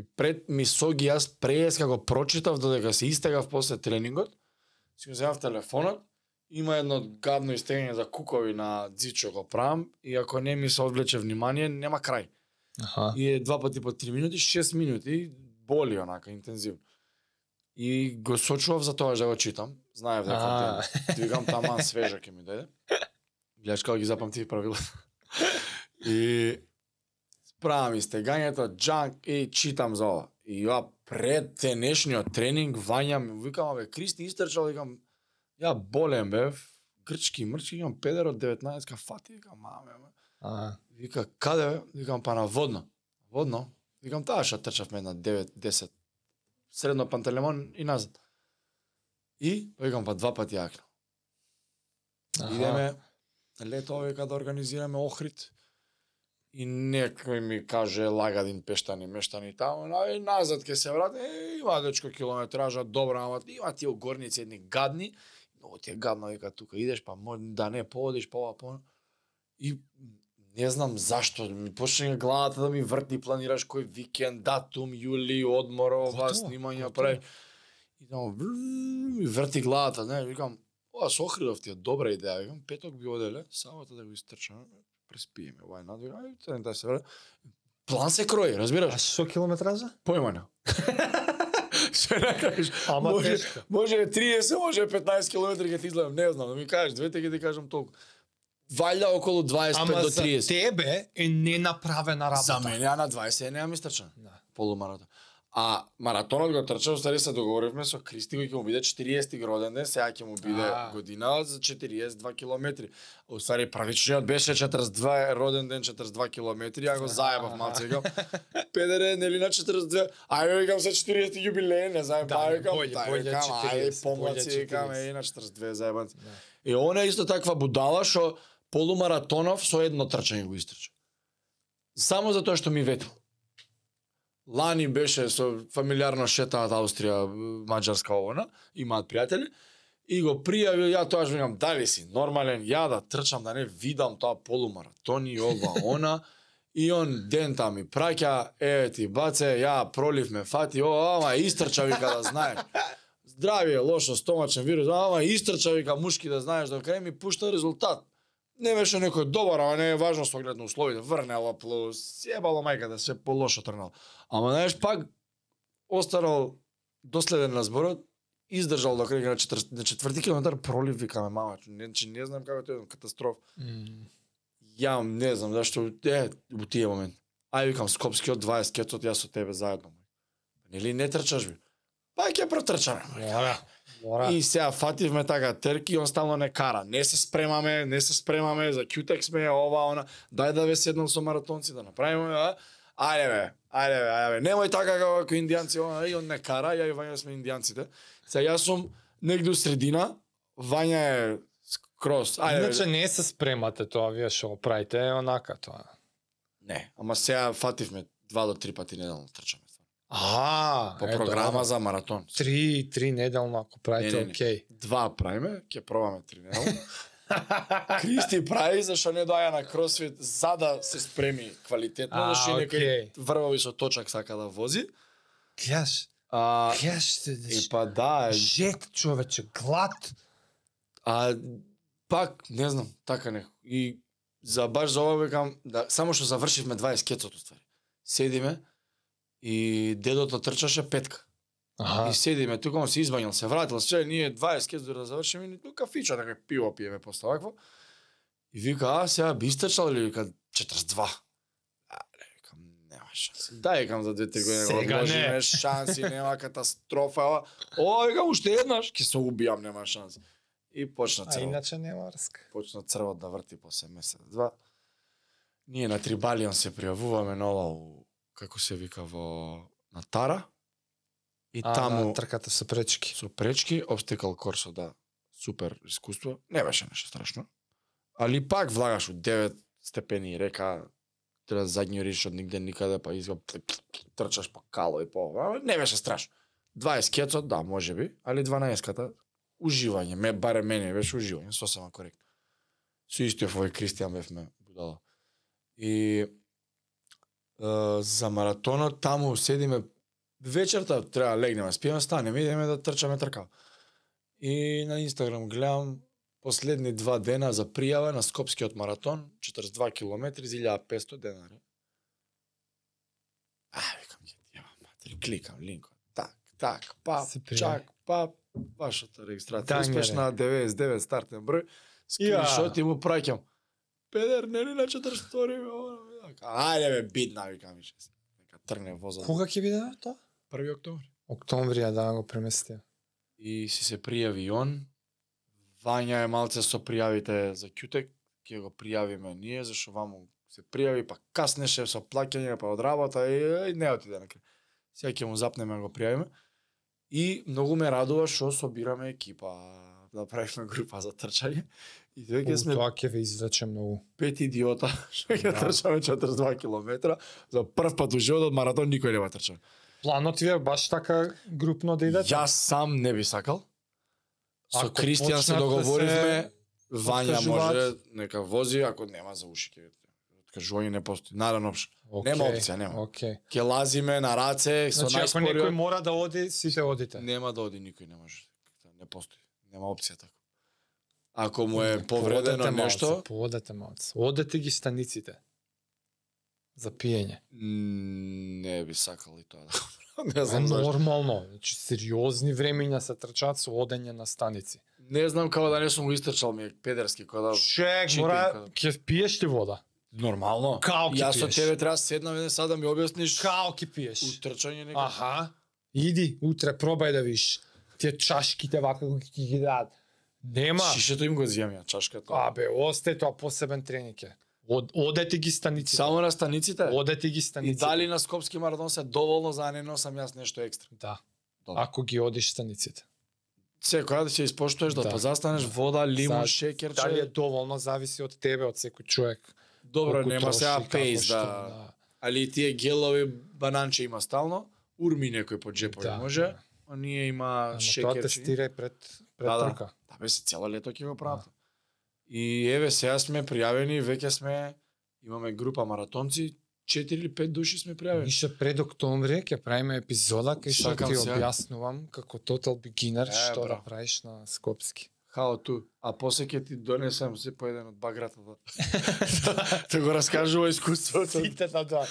И пред ми соги јас преска го прочитав додека се истегав после тренингот, си го земав телефонот, има едно гадно истегање за кукови на дзичо го правам и ако не ми се одвлече внимание, нема крај. Аха. И е два пати по 3 минути, 6 минути, боли онака интензивно. И го сочував за тоа да го читам. Знаев дека те, викам таман [LAUGHS] свежа ќе ми дојде. Гледаш ги запамтив правила. [LAUGHS] и справам истегањето, джанк и читам за ова. И ја пред денешниот тренинг Вања ми викам, абе Кристи истрчал, викам, ја болем бе, грчки, мрчки, имам педер од 19 ка фати, викам, маме, ме. Вика, каде? Викам, па на водно. Водно? Викам, таа што трчавме на 9-10. Средно пантелемон и назад. И, викам, па два пати јакна. аха. Идеме, лето века да организираме Охрид. И некој ми каже лагадин пештани, мештани таму, на и назад ќе се врати, е, има дечко километража, добра, ама има тие горници едни гадни, многу ти е гадно, вика, тука идеш, па може да не поодиш, па ова, па И не знам зашто, ми почна главата да ми врти, планираш кој викенд, датум, јули, одмор, ова, Готово, снимања, готово. прави. И врррр, ми врти главата, не, викам, ова со Охридов ти е добра идеја, викам, петок би оделе, сабота да го истрчаме, преспиеме, ова е надвиг, ај, тен да се врати. План се крои, А разбираш? што километража? Појма [LAUGHS] [LAUGHS] Што не кажеш? Ама може, тешко. може 30, може 15 км ќе ти изгледам, не знам, да ми кажеш, двете ќе ти кажам толку. Вајда околу 25 Ама до за 30. тебе е ненаправена работа. За мене, а на 20 не ја ми стрчан. Да. Полумаратон. А маратонот го трча, устари се договоривме со Кристи кој ќе му биде 40 роден ден, сега ќе му биде А. година за 42 километри. Устари правичниот беше 42 роден ден 42 километри, ја го заебав малце викам. Педере, нели на 42? Ајде викам се 40 јубилеј, не знаем, Да, викам, тај викам, 40, ајде помлаци викам, 40. е на 42 заебанци. Да. И она е исто таква будала што полумаратонов со едно трчање го истрча. Само затоа што ми ветил. Лани беше со фамилиарно шетаат Австрија, Маđарска овона, имаат пријатели, и го пријави, ја тоа викам, дали си нормален, ја да трчам, да не видам тоа полумаратони, ова, [LAUGHS] она, и он ден там ми праќа, еве ти баце, ја пролив ме фати, о, ама истрча вика да знаеш. Здравие, лошо, стомачен вирус, ама истрча вика мушки да знаеш, до крај ми пушта резултат. Не беше некој добар, ама не е важно со оглед на условите. Врнела плюс, сјебало мајка да се полошо трнал. Ама знаеш пак останал доследен на зборот, издржал до крај на, четвр... на четврти километар пролив викаме мама, не, че не знам како тоа е катастроф. М, Ја не знам зашто е у тие момент. Ај викам Скопскиот 20 кецот јас со тебе заедно. Нели не трчаш би? Па ќе протрчаме. Мора. Мора. И сега фативме така терки, он стално не кара. Не се спремаме, не се спремаме, за Кютек сме, ова, она. Дај да ве седнам со маратонци да направиме, а? Ајде бе, ајде бе, ајде бе. Немој така како како индијанци, она, и он не кара, ја и Вања сме индијанците. Сега јас сум негде у средина, Вања е скрос. Ајде, Иначе не се спремате тоа, вие што правите, е онака тоа. Не, ама сега фативме два до три пати неделно трчаме. А, По е, програма добро. за маратон. Три, три неделно ако правите, Не, не, не. окей. Два правиме, ќе пробаме три неделно. [LAUGHS] Кристи прави зашто не доаѓа на кросфит за да се спреми квалитетно, А, зашто некој окей. врвови со точак сака да вози. Гледаш, А, гледаш, и па да, е, жет човече, глад. а пак не знам, така не. И за баш за ова викам да само што завршивме 20 кецот уствари. Седиме и дедото трчаше петка. Аха. И седиме тука, он се избањал, се вратил, се ние 20 кез да завршиме, ни тука кафича, така пиво пиеме после вакво. И вика, а сега би истрчал ли вика 42. А, не, викам, нема шанси. Дај, викам за 2-3 години, Сега Сега не. не. шанси, нема катастрофа. ова. О, викам, уште еднаш, ќе се убијам, нема шанси. И почна А црвот. иначе нема врска. Почна црвот да врти после месец, два. Ние на Трибалион се пријавуваме на ова, у- како се вика, во на Тара. И А, таму да, трката со пречки. со пречки, обстекал корсо, да. Супер искуство. Не беше нешто страшно. Али пак влагаш од 9 степени река, треба задњуриш од нигде никаде, па изга трчаш по кало и по ова. Не беше страшно. 20 кецот, да, може би, али 12-ката, уживање, ме, баре мене беше уживање, сосема коректно. Со истиот овој Кристијан бевме будала. И за маратонот таму седиме вечерта треба да легнеме, спиеме, станеме, идеме да трчаме тркав. И на Инстаграм гледам последни два дена за пријава на Скопскиот маратон, 42 километри за 1500 денари. А, викам, ќе ти матери, кликам линкот. Так, так, па, чак, па, вашата регистрација. Дангере. Успешна 99 стартен број. Скриншот и му праќам. Педер, нели на 42 Ајде бе, бидна, викам више. Нека тргне возот. Кога ќе биде тоа? 1 октомври. Октомври, да го преместија. и си се пријави и он. Вања е малце со пријавите за Кютек, ќе го пријавиме ние, зашто ваму се пријави, па каснеше со плаќање, па од работа и, и не отиде на крај. Сега ќе му запнеме да го пријавиме. И многу ме радува што собираме екипа, да правиме група за трчање. И У, веќе сме Тоа ќе ве извлече многу. пет идиота [LAUGHS] што ќе Да. трчаме 42 километра. За прв пат у животот маратон никој нема трча. Планот ви е баш така групно да идете? Јас сам не би сакал. Со Ако Кристијан се да договоривме, Вања откажуваат? може нека вози, ако нема за уши ќе откажување не постои. Наравно, опш- Нема опција, нема. Океј. ќе лазиме на раце со Значи, ако некој мора да оди, сите одите. Нема да оди никој, не може. Не постои. Нема опција така. Ако му е Не, повредено поодете нешто, малце, Поодете малце. Одете ги станиците. За пиење. не би сакал и тоа. да [LAUGHS] не Е знам зашто. нормално. Значи, сериозни времења се трчаат со одење на станици. Не знам како да не сум го истрчал ми е педерски кога да Чек, мора, кога- ќе пиеш ли вода? Нормално. Као ќе Јас со тебе треба седнам еден сад да ми објасниш Као ќе пиеш. утрчање некој. Аха. Иди, утре пробај да видиш. Тие чашките вака ќе ги дадат. Нема. Шишето им го зијам ја, чашката. Абе, осте тоа посебен тренинг е. Од, одете ги станиците. Само на станиците? Одете ги И станиците. дали на Скопски маратон се доволно за да не носам јас нешто екстра. Да. Добро. Ако ги одиш станиците. Секоја да се испоштуваш, да, Да. позастанеш вода, лимун, Сад, шекерче. Дали е доволно зависи од тебе, од секој човек. Добро, нема сега пейс што, да... Али тие гелови бананче има стално, урми некој по джепови Да. може, а ние има Ама тоа шекерчи. тестирај пред пред Да, да. Трка. Да, бе, се цело лето ќе го прават. И еве сега сме пријавени, веќе сме имаме група маратонци, 4 или 5 души сме пријавени. Нише пред октомври ќе правиме епизода кај што ти сега. објаснувам како total beginner Е, што да правиш на Скопски. Хао ту. А после ќе ти донесам се по еден од баграта [LAUGHS] да, да го раскажува искуството. Сите на тоа.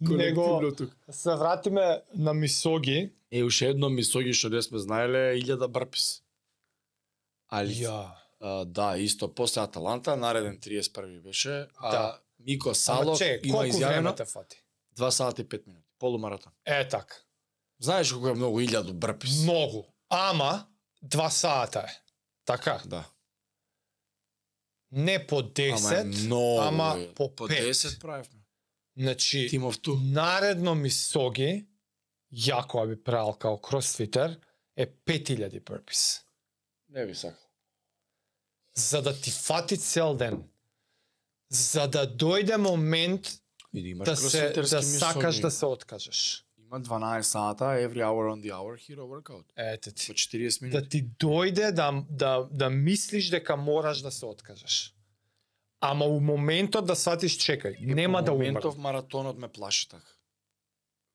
Него Колективно тук. се вратиме на Мисоги. Е, уште едно мисоги што не сме знаеле е 1000 барпис. Али, Ја. а, да, исто после Аталанта, нареден 31 беше, а Да. Мико Сало че, има изјавено те фати? 2 сати и 5 минути, полумаратон. Е така. Знаеш колку е многу 1000 барпис? Многу. Ама два сата е. Така. Да. Не по 10, Ама е многу. ама е. по по пет. 10 правевме. значи наредно Мисоги, јако би правил као кросфитер, е 5000 burpees. Не би сакал. За да ти фати цел ден. За да дојде момент И да имаш да се да сакаш да се откажеш. Има 12 сата, every hour on the hour, hero workout. Ете По ти. 40 минути. Да ти дојде да, да, да мислиш дека мораш да се откажеш. Ама у моментот да сватиш чекај, нема да умрам. моментов маратонот ме плаши така.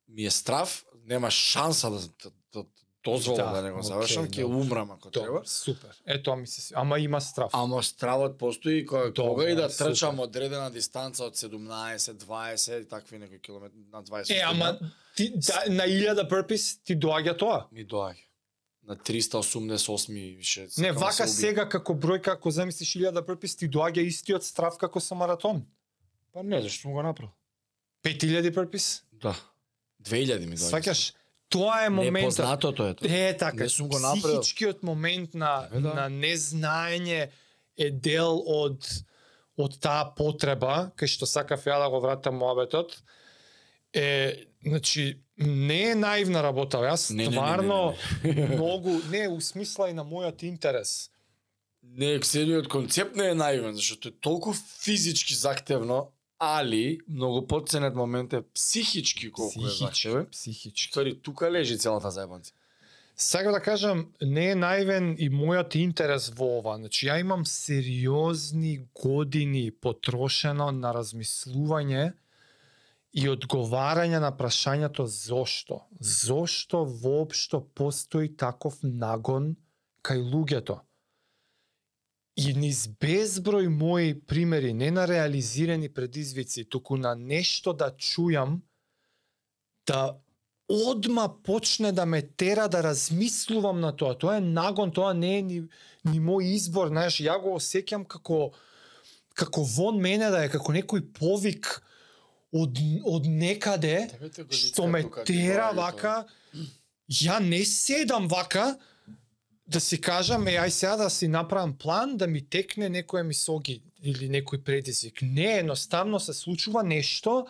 Ми е страв, нема шанса да, да, да дозволам да, Да, не го завршам, ќе умрам ако треба. Добро, супер. Е тоа ми се ама има страв. Ама стравот постои кога, кога и да супер. трчам одредена дистанца од 17, 20 и такви некои километри на 20. Е, ама ти, да, на 1000 burpees ти доаѓа тоа. ми доаѓа. На 388 више. Не, да вака се сега како бројка, ако замислиш 1000 burpees, ти доаѓа истиот страв како со маратон. Па не, зашто сум го направил? 5000 burpees? Да. 2000 ми доаѓа. Сваќаш? Тоа е моментот. Непознатото е тоа. Е, така, Не сум го направил. психичкиот момент на, Е, да. на незнаење е дел од од таа потреба, кај што сакав ја да го вратам моабетот, е, значи, не е наивна работа. Јас Не, не, не, не, стварно не, не. [LAUGHS] многу, не, усмисла и на мојот интерес. Не, целиот концепт не е наивен, зашто е толку физички захтевно, али многу подценет момент е психички колку е захтевен. психички. Ствари, тука лежи целата заебанца. Сакам да кажам, не е наивен и мојот интерес во ова. Значи, ја имам сериозни години потрошено на размислување и одговарање на прашањето зошто. Зошто воопшто постои таков нагон кај луѓето? И низ безброј мои примери, не на реализирани предизвици, туку на нешто да чујам, да одма почне да ме тера да размислувам на тоа. Тоа е нагон, тоа не е ни, ни мој избор, знаеш, ја го осеќам како како вон мене да е како некој повик од од некаде што ме тера вака. Ја не седам вака да си кажам, е, ај сега да си направам план да ми текне некој мисоги или некој предизвик. Не, едноставно се случува нешто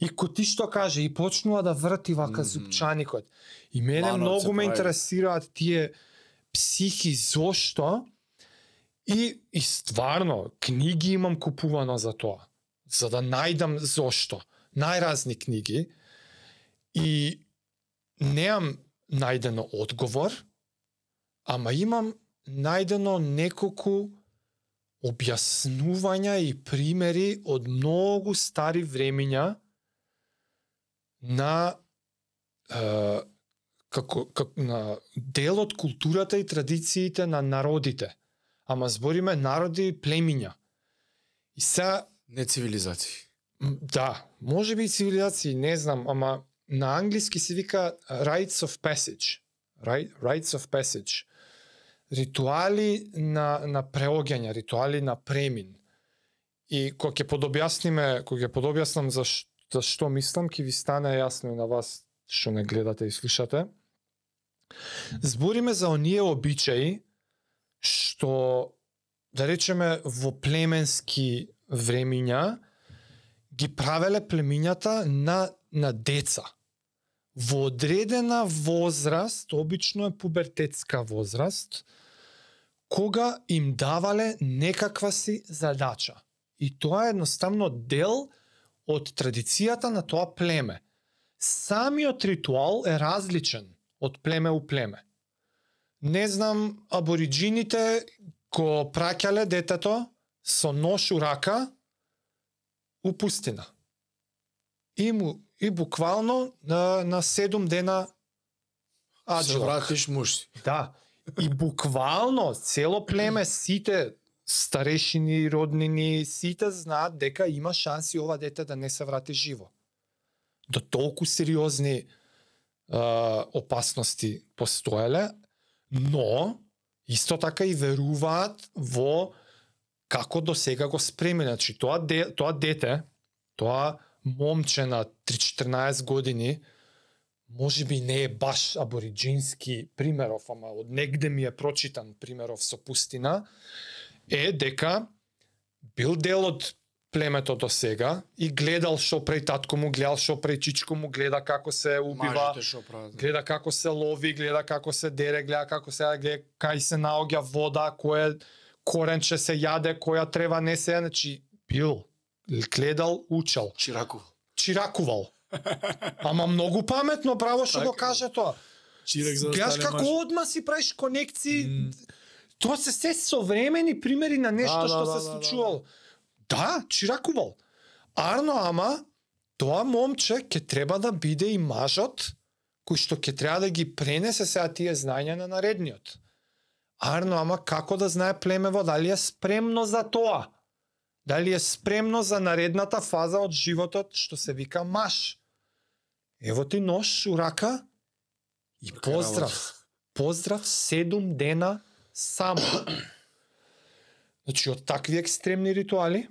и ко ти што каже и почнува да врти вака Мгм. зупчаникот. И мене Планот многу ме интересираат тие психи зошто и и стварно книги имам купувано за тоа. За да најдам зошто. Најразни книги и неам најдено одговор, ама имам најдено неколку објаснувања и примери од многу стари времиња на е, како, како на дел од културата и традициите на народите. Ама збориме народи и племиња. И сега Не цивилизации. Да, може би и цивилизации, не знам, ама на англиски се вика rites of passage. Right? Rites of passage. Ритуали на, на преоѓање, ритуали на премин. И кога ќе подобјасниме, кога ќе подобјаснам за, ш, за што мислам, ќе ви стане јасно и на вас што не гледате и слушате. Збориме за оние обичаи што да речеме во племенски времиња ги правеле племињата на на деца. Во одредена возраст, обично е пубертетска возраст, кога им давале некаква си задача. И тоа е едноставно дел од традицијата на тоа племе. Самиот ритуал е различен од племе у племе. Не знам, абориджините го праќале детето со нож у рака у пустина. И му и буквално на на 7 дена Се аџилак. вратиш муж си. Да. И буквално цело племе, сите старешини, роднини, сите знаат дека има шанси ова дете да не се врати живо. До толку сериозни а, опасности постоеле, но исто така и веруваат во како до сега го спреми. Значи, тоа, де, тоа дете, тоа момче на 3-14 години, може би не е баш абориджински примеров, ама од негде ми е прочитан примеров со пустина, е дека бил дел од племето до сега и гледал што преј татко му, гледал што преј чичко му, гледа како се убива, гледа како се лови, гледа како се дере, гледа како се гледа кај се наоѓа вода, кој коренче се јаде, која трева не се, значи бил гледал, учел, Чираку. чиракувал. [LAUGHS] Ама многу паметно, браво што го Така. каже тоа. Чирак за да Гледаш стане како маж. одма си правиш конекции. М. Тоа се се современи примери на нешто Да, што да, се да, да, случувало. Да, чиракувал. Арно, ама тоа момче ќе треба да биде и мажот кој што ќе треба да ги пренесе сега тие знања на наредниот. Арно, ама како да знае племево дали е спремно за тоа? Дали е спремно за наредната фаза од животот што се вика маж? Ево ти нож у рака и поздрав. Поздрав 7 дена само. Значи, од такви екстремни ритуали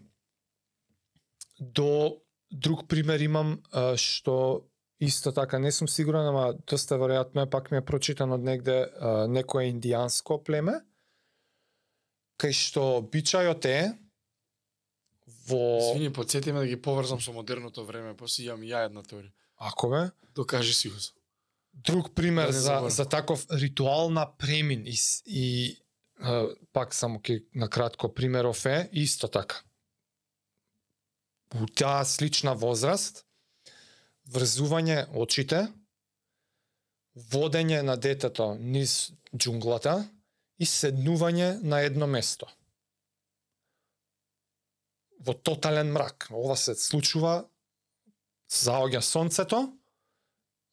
до друг пример имам што исто така не сум сигурен, ама доста веројатно е пак ми е прочитан од негде некое индијанско племе кај што обичајот е во Извини, подсети ме да ги поврзам со модерното време, после имам и ја една теорија. ако бе Докажи си го. Друг пример Да за, за таков ритуал на премин и, и а, пак само ќе на кратко примеров е исто така. У таа слична возраст врзување очите, водење на детето низ џунглата и седнување на едно место. Во тотален мрак. Ова се случува заоѓа сонцето,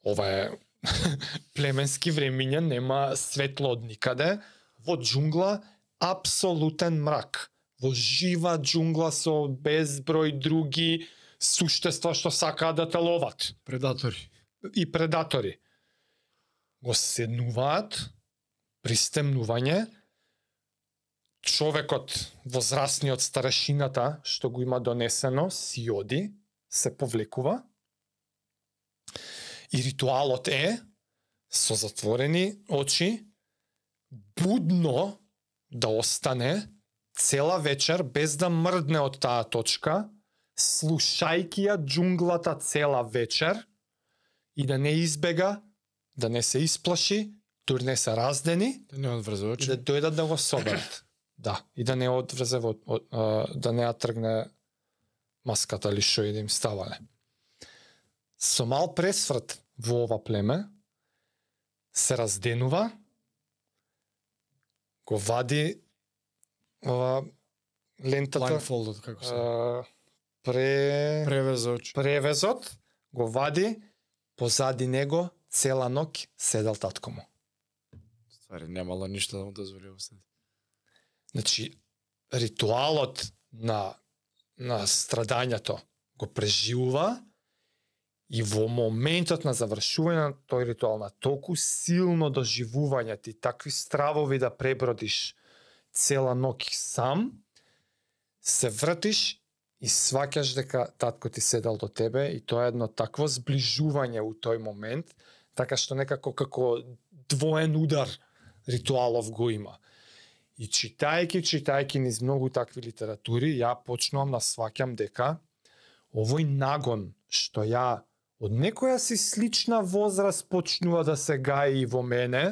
ова е [LAUGHS] племенски времиња, нема светло од никаде, во џунгла апсолутен мрак. Во жива џунгла со безброј други суштества што сакаат да те ловат Предатори. и предатори. Го седнуваат, пристемнување, човекот, возрастниот старешината, што го има донесено, си оди, се повлекува, и ритуалот е, со затворени очи, будно да остане цела вечер без да мрдне од таа точка, слушајќи ја џунглата цела вечер и да не избега, да не се исплаши, дури не се раздени Да не одврзе и очи. да дојдат да го соберат. Да, и да не одврзе во, од, да не ја тргне маската или што и да им ставале. Со мал пресврт во ова племе се разденува, го вади ова лентата, Blindfolded, како се. а, пре... Превез очи. превезот, го вади, позади него цела ноќ седел татко му. Ствари, немало ништо да му дозволи остави. Значи, ритуалот на, на страдањето го преживува и во моментот на завршување на тој ритуал, на толку силно доживување ти такви стравови да пребродиш цела ноќ сам, се вртиш и сваќаш дека татко ти седал до тебе и тоа е едно такво зближување у тој момент, така што некако како двоен удар ритуалов го има. И читајки, читајки низ многу такви литератури, ја почнувам да сваќам дека овој нагон што ја од некоја си слична возраст почнува да се гаи и во мене,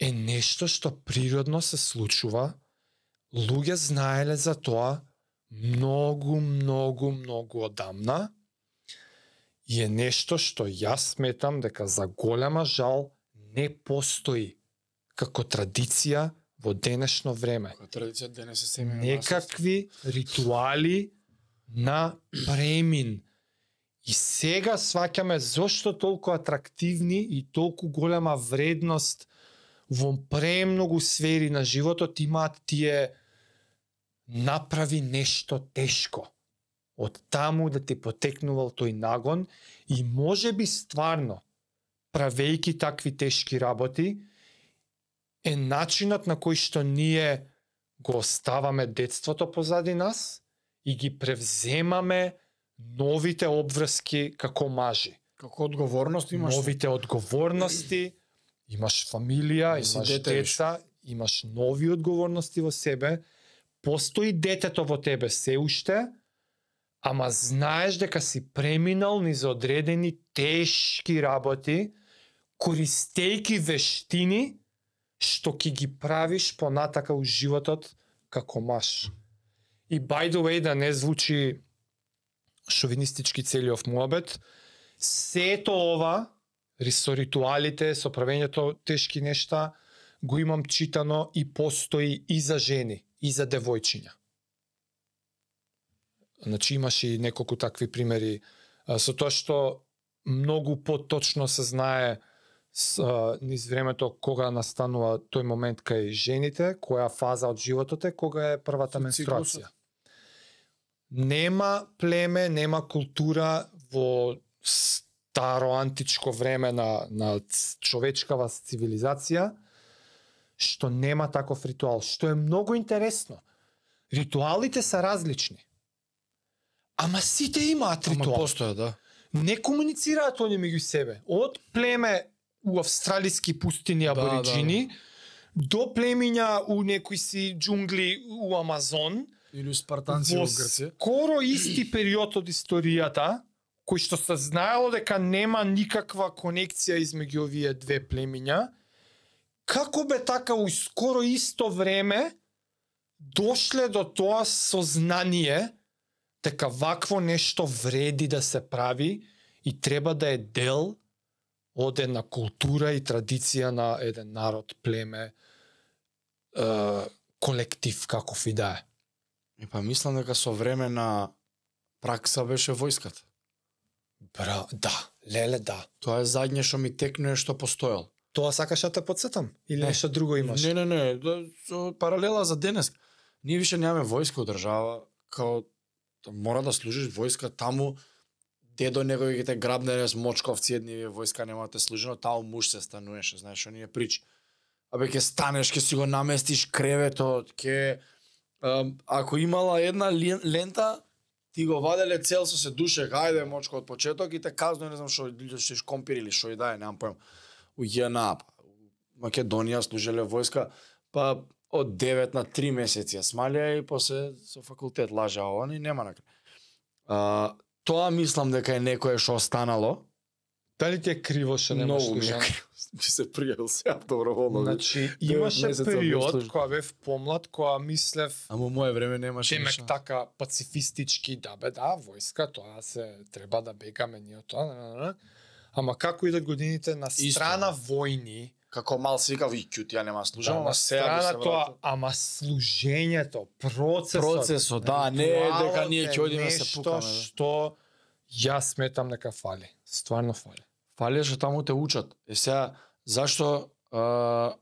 е нешто што природно се случува. Луѓе знаеле за тоа многу, многу, многу одамна. И е нешто што јас сметам дека за голема жал не постои како традиција во денешно време. Традиција денес е Некакви ритуали на премин. И сега сваќаме зошто толку атрактивни и толку голема вредност во премногу сфери на животот имаат тие направи нешто тешко. Од таму да ти потекнувал тој нагон и може би стварно, правејки такви тешки работи, е начинот на кој што ние го оставаме детството позади нас и ги превземаме новите обврски како мажи. Како одговорност имаш. Новите одговорности, имаш фамилија, имаш дете деца, имаш нови одговорности во себе, постои детето во тебе се уште, ама знаеш дека си преминал низ одредени тешки работи, користејќи вештини што ќе ги правиш понатака у животот како маш. И by the way, да не звучи шовинистички целиов муабет, сето ова, со ритуалите, со правењето тешки нешта, го имам читано и постои и за жени, и за девојчиња. Значи имаш и неколку такви примери со тоа што многу поточно се знае с, а, низ времето кога настанува тој момент кај жените, која фаза од животот е, кога е првата менструација. Нема племе, нема култура во старо античко време на, на човечкава цивилизација што нема таков ритуал, што е многу интересно. Ритуалите се различни. Ама сите имаат Ама ритуал постоја, да. не комуницираат они меѓу себе. Од племе у австралиски пустини Да, абориджини до племиња у некои си џунгли у Амазон Или спартанци во во Грција. скоро исти период од историјата кој што се знаело дека нема никаква конекција измеѓу овие две племиња, како бе така у скоро исто време дошле до тоа сознание дека вакво нешто вреди да се прави и треба да е дел од една култура и традиција на еден народ, племе, е, колектив, каков и да е. И па мислам дека со време на пракса беше војската. Бра, да, леле да. Тоа е задње што ми текнуе што постоел. Тоа сакаш да те подсетам? Или Не. нешто друго имаш? Не, не, не, да, паралела за денес. Ние више немаме војска од држава, као мора да служиш војска таму дедо негови ги те грабне с мочковци едни војска немате да служено, таа муж се стануеше, знаеш, оние ние причи. Абе ќе станеш, ќе си го наместиш креветот, ќе ако имала една лента, ти го ваделе цел со се душе, ајде мочко од почеток и те казно не знам што ќе шкомпир или што и да е, немам појам. У ЈНА, па, у Македонија служеле војска, па од 9 на 3 месеци ја смалија и после со факултет лажа ова, и нема накрај тоа мислам дека е некое што останало. Дали ти е криво што немаш Многу ми е служен? криво. Би [LAUGHS] се пријавил сега доброволно. Значи, имаше период кога бев помлад, кога мислев Ама моје време немаше Демек ништо. така пацифистички, да бе, да, војска, тоа се треба да бегаме ние тоа, ама како идат годините на страна да. војни, Како мал си викав, и ќут, ја нема служам, да, ама сега би се тоа, ама служењето, процесот, Процесот, да, не е дека ние ќе е одиме се нешто пукаме. да. што јас сметам дека фали, стварно фали. Фали што таму те учат. Е сега, зашто, а,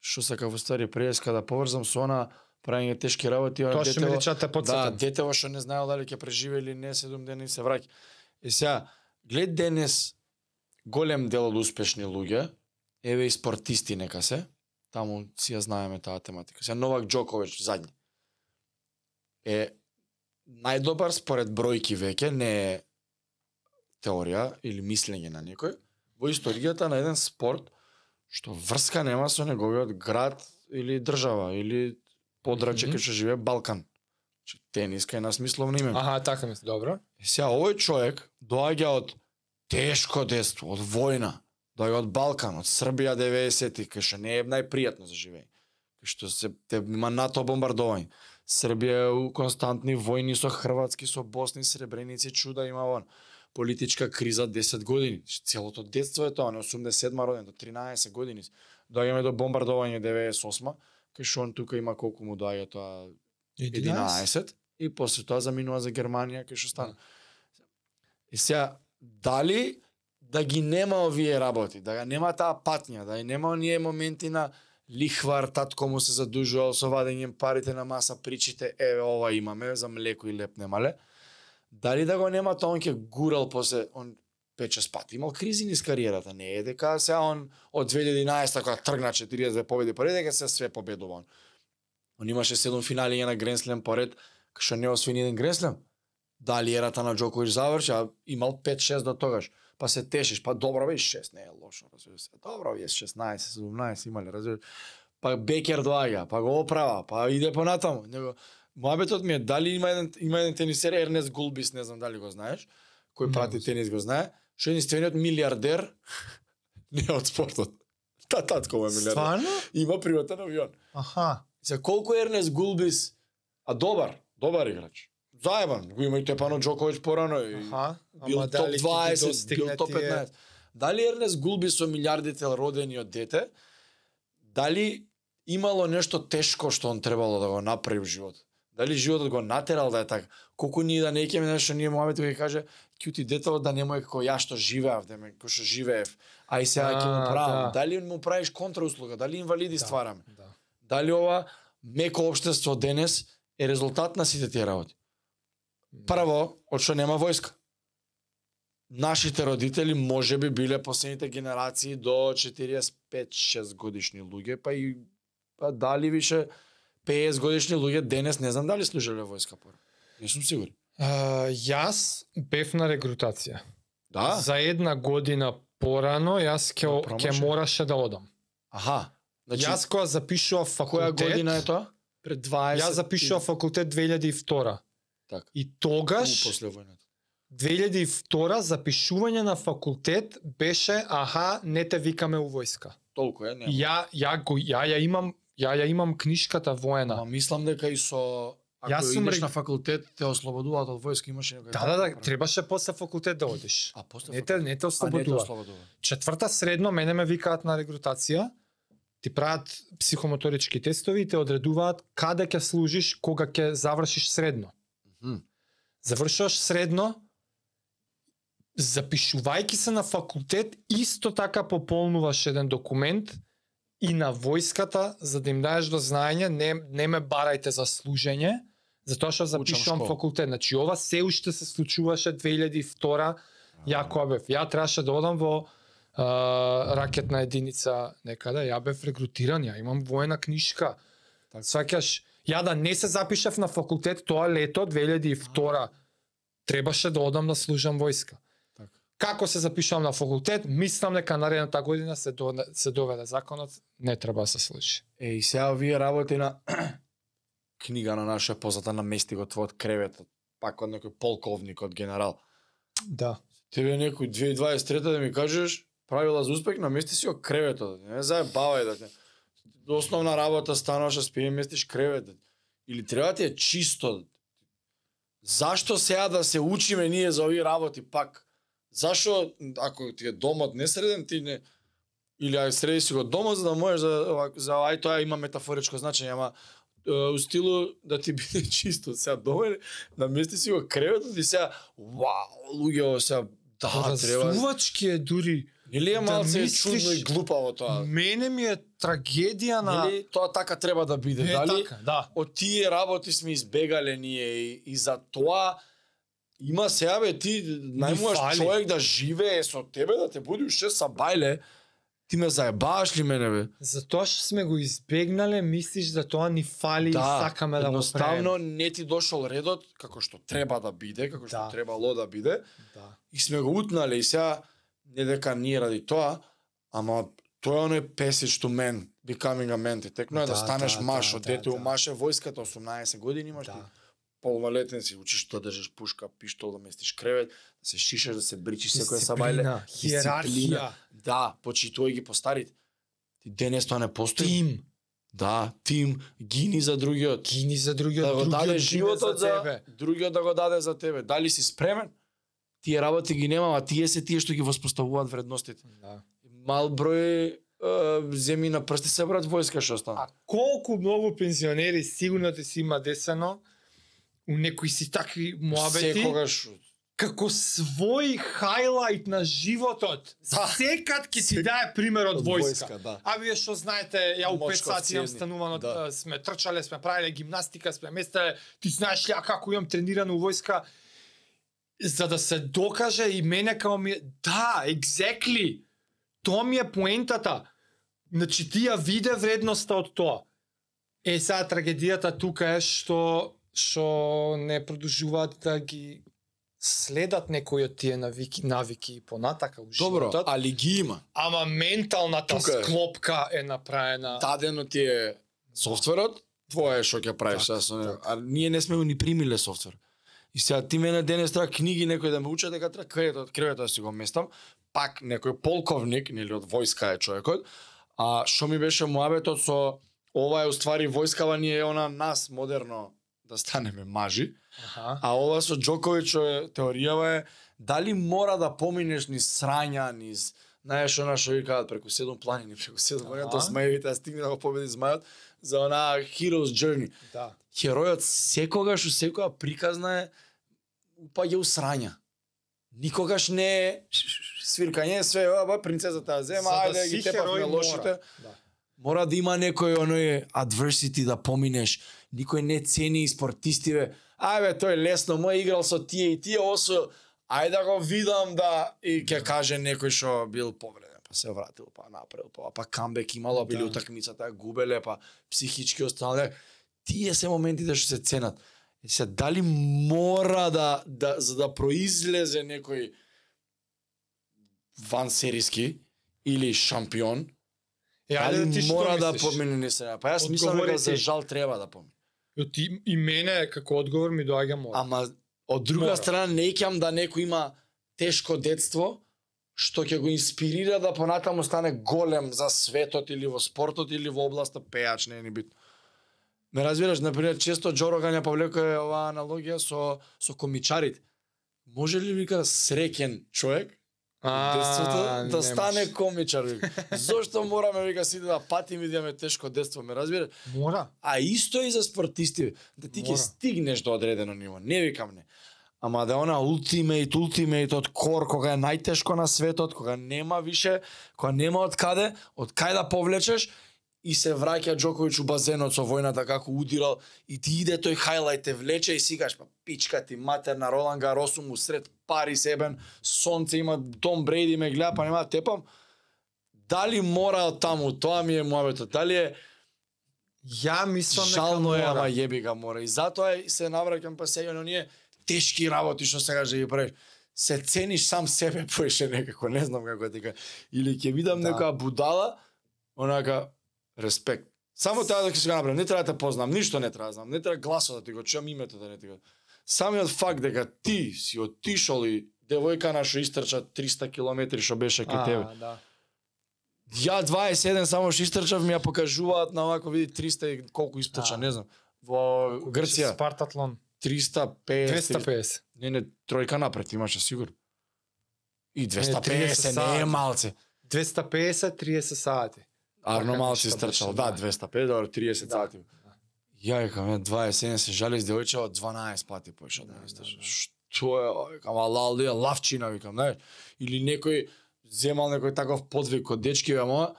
што сака во стари преска да поврзам со она правење тешки работи, она Тоа што ми детево- речат те Да, детево што не знаел дали ќе преживее или не, седум дена и се враќа. И сега, глед денес голем дел од успешни луѓе, еве и спортисти нека се, таму си ја знаеме таа тематика. Сега Новак Џокович задни. Е најдобар според бројки веќе не е теорија или мислење на некој во историјата на еден спорт што врска нема со неговиот град или држава или подрачје Мгм. кај што живее Балкан. Значи, Тениска е насмисловно име. Аха, така мисли, добро. Сега овој човек доаѓа од тешко детство, од војна, доаѓа од Балкан, од Србија 90-ти, кај не е најпријатно за живење. Кај што се те има НАТО бомбардување. Србија е у константни војни со Хрватски, со Босни, Сребреници, чуда има вон. Политичка криза 10 години. Целото детство е тоа, не 87 роден, до 13 години. Доаѓаме до бомбардување 98 кај што он тука има колку му доаѓа тоа 11 и после тоа заминува за Германија кај што стана. И сега дали да ги нема овие работи, да нема таа патња, да нема оние моменти на лихвар, татко му се задужувал со вадење парите на маса, причите, еве ова имаме за млеко и леп немале. Дали да го нема тоа он ќе гурал после он 5-6 пати имал кризи низ кариерата, не е дека сега он од 2011 кога тргна 42 победи поред дека се све победува он. Он имаше 7 финали на Гренслем поред, што не освои ни еден Гренслем. Дали ерата на Джокович заврши, а имал 5-6 до тогаш. Па се тешиш, па добро бе 6, не е лошо, разбираш се. Добро бе 16, 17 имале, разбираш. Па Бекер доаѓа, па го оправа, па иде понатаму. Него Моабетот ми е дали има еден има еден тенисер Ернест Гулбис, не знам дали го знаеш, кој прати тенис го знае, што е единствениот милиардер [LAUGHS] не од спортот. Та татко е милиардер. Стварно? Има приватен авион. Аха. За колку е Ернест Гулбис, а добар, добар играч. Заебан, го има и Тепано Джокович порано и Аха. бил топ дали ќе ги 20, бил топ тие- 15. Дали Ернест Гулбис со милиардите родени од дете, дали имало нешто тешко што он требало да го направи во животот? Дали животот го натерал да е така? Колку ние да не ќеме нешто, ние Моамет ќе каже, кјути детето да немој како ја што живеав, да ме како што живеев. Ај сега ќе му правам. да. Дали му правиш контрауслуга, дали инвалиди Да, ствараме? Да. Дали ова меко општество денес е резултат на сите тие работи? Прво, од што нема војска. Нашите родители може би биле последните генерации до 45-6 годишни луѓе, па и па дали више 50 годишни луѓе денес не знам дали служеле војска пора. Не сум сигурен. А, јас бев на регрутација. Да? За една година порано јас ќе Да, ќе промошен. мораше да одам. Аха. Значи, јас кога запишував која факултет, година е тоа? Пред 20. Јас запишував факултет 2002. Така. И У, тогаш после војната. 2002 запишување на факултет беше аха не те викаме у војска. Толку е, нема. Ја ја го ја ја имам ја ја имам книжката воена. Ама мислам дека и со ако Јас сум идеш на факултет те ослободуваат од војска имаше некој. Да, да, да, требаше после факултет да одиш. А после Не те не те А не те ослободува. ослободува. Четврта средно мене ме викаат на регрутација, ти прават психомоторички тестови и те одредуваат каде ќе служиш кога ќе завршиш средно. Завршуваш средно, запишувајќи се на факултет, исто така пополнуваш еден документ и на војската за да им даеш до знаење, не, не ме барајте за служење, затоа што запишувам факултет. Значи ова се уште се случуваше 2002 ја кога бев. Ја требаше да одам во а, ракетна единица некаде, ја бев регрутиран, ја имам воена книжка. Така. Сваќаш, ја да не се запишав на факултет тоа лето 2002 требаше да одам да служам војска. Така. Како се запишувам на факултет, мислам дека наредната година се доведе, се доведе законот, не треба да се случи. Е, и сега вие работи на [CLEARS THROAT] книга на наша позната на мести го твојот креветот, пак од некој полковник, од генерал. Да. Тебе некој 2023 да ми кажеш правила за успех намести си го креветот. Не заебавај да те. Основна работа стануваш да спиеш местиш креветот. Или треба ти е чисто. Зашто сега да се учиме ние за овие работи пак? Зашо ако ти е домот не среден ти не или ај среди си го домот за да можеш за за ај тоа има метафоричко значење, ама у стилу да ти [LAUGHS] биде чисто сега дома намести си го креветот и сега вау луѓе сега да треба Раздувачки е дури. Или е да малце мислиш- чудно и глупаво тоа? Мене ми е трагедија на... Или тоа така треба да биде? Е, Дали така, да. од тие работи сме избегале ние и, и за тоа има сега бе ти најмуваш човек да живее со тебе да те буди уште са бајле Ти ме заебаваш ли мене бе? Затоа што сме го избегнале, мислиш да тоа ни фали и сакаме да го едноставно не ти дошол редот како што треба да биде, како што Да. требало да биде. Да. И сме го утнале и сега не дека ние ради тоа, ама тоа е оној passage to man, becoming a man. Ти текно е да, Да, станеш да, маж, да, да, дете у да. маше војската 18 години имаш ти. Да. Полнолетен си, учиш да држиш пушка, пиштол, да местиш кревет, да се шишаш, да се бричиш секоја сабајле. Хиерархија, Да, почитувај ги по старите. Ти денес тоа не постои. тим, Да, тим, гини за другиот. гини за другиот, да го другиот даде животот за, тебе. другиот да го даде за тебе. Дали си спремен? Тие работи ги нема, а тие се тие што ги воспоставуваат вредностите. Да. Мал број земји на прсти се брат војска што стана. А колку многу пензионери сигурно ти си има десено у некои си такви муабети Секогаш како свој хайлайт на животот. Да. Секад ќе ти дае пример од Од војска. војска, да. А вие што знаете, ја у 5 Мочков сати имам цјевни. станувано, Да. сме трчале, сме правиле гимнастика, сме местеле, ти знаеш ли ја како имам тренирано у војска, за да се докаже и мене како ми да, exactly, тоа ми е поентата. Значи ти ја виде вредноста од тоа. Е, сега трагедијата тука е што што не продолжуваат да ги следат некои од тие навики, навики и понатака у Добро, животот. али ги има. Ама менталната Тука е. склопка е направена. Дадено ти е софтверот, твое е што ќе правиш така. А ние не сме ни примиле софтвер. И сега ти мене денес треба книги некој да ме учат дека треба креветот, креветот да си го местам, пак некој полковник, нели од војска е човекот, а што ми беше муабетот со ова е уствари војскава ни е она нас модерно да станеме мажи, Аха. а ова со е теоријава е дали мора да поминеш низ срања, низ знаеш она што викаат преку седум планини, преку седум планини, тоа змаевите да стигне да го победи змајот за она Hero's Journey. Да. Херојот секогаш у секоја приказна е упаѓа у срања. Никогаш не е свиркање, све, оба, принцезата ја зема, да ајде ги тепавме херој лошите. мора. Да. Мора да има некој оној adversity да поминеш. Никој не цени спортистиве. Ајде, тој лесно, мој играл со тие и тие осо. Ајде да го видам да и ќе каже некој што бил повреден, па се вратил, па направил, па па камбек имало, били Да. утакмицата, губеле, па психички останале. Тие се моментите што се ценат. И се дали мора да, да за да произлезе некој вансериски или шампион, Е, ајде Дали да ти мора да помине не се. Па јас мислам дека за жал треба да помине. Јо, ти, и мене како одговор ми доаѓа мора. Ама од друга Мора. страна не икам да некој има тешко детство што ќе го инспирира да понатаму стане голем за светот или во спортот или во областа пејач, не е ни битно. Ме разбираш, например, често Джо Роган ја повлекува оваа аналогија со со комичарите. Може ли вика среќен човек А, да стане комичар? Вика. Зошто мораме вика сите да патиме да имаме тешко детство, ме разбираш? Мора. А исто и за спортисти. Да ти ќе стигнеш до одредено ниво. Не викам не. Ама да она ултимейт, ултимейт од кор, кога е најтешко на светот, кога нема више, кога нема од каде, од кај да повлечеш, и се враќа Џоковиќ у базенот со војната како удирал и ти иде тој хајлајт те влече и сигаш па пичка ти матер на Ролан Гаросу му сред пари себен, сонце има Том Брейди ме гледа па нема да тепам. Дали мора таму, тоа ми е мојавето. Дали е Ја мислам дека Жално е, ама јеби ga мора. И затоа се навраќам па сега на оние тешки работи што сега ќе ги правиш. Се цениш сам себе поише некако, не знам како ти кажа. Или ќе видам Да. некоја будала, онака респект. Само тоа да ќе се направам, не треба да те познам, ништо не треба да знам, не треба гласот да ти го чуам името да не ти го. Самиот факт дека ти си отишол и девојка на што истрча 300 километри што беше кај тебе. А, да. Ја 27 само што истрчав ми ја покажуваат на овако види 300 и колку испрча, А. не знам. Во Грција Спартатлон. 350. 250. Не, не, тројка напред имаше сигурно. И 250 30 не е малце. 250 30 сати. Арно Така малце нешто истрчал, беше, да, да. 250 добро 30 Да. сати. Ја ја 27 се жали с девојчева 12 пати поише од Да, да, истрчал. да. Што е, викам, ала лалија лавчина викам, знаеш. Или некој земал некој таков подвиг од дечки, ама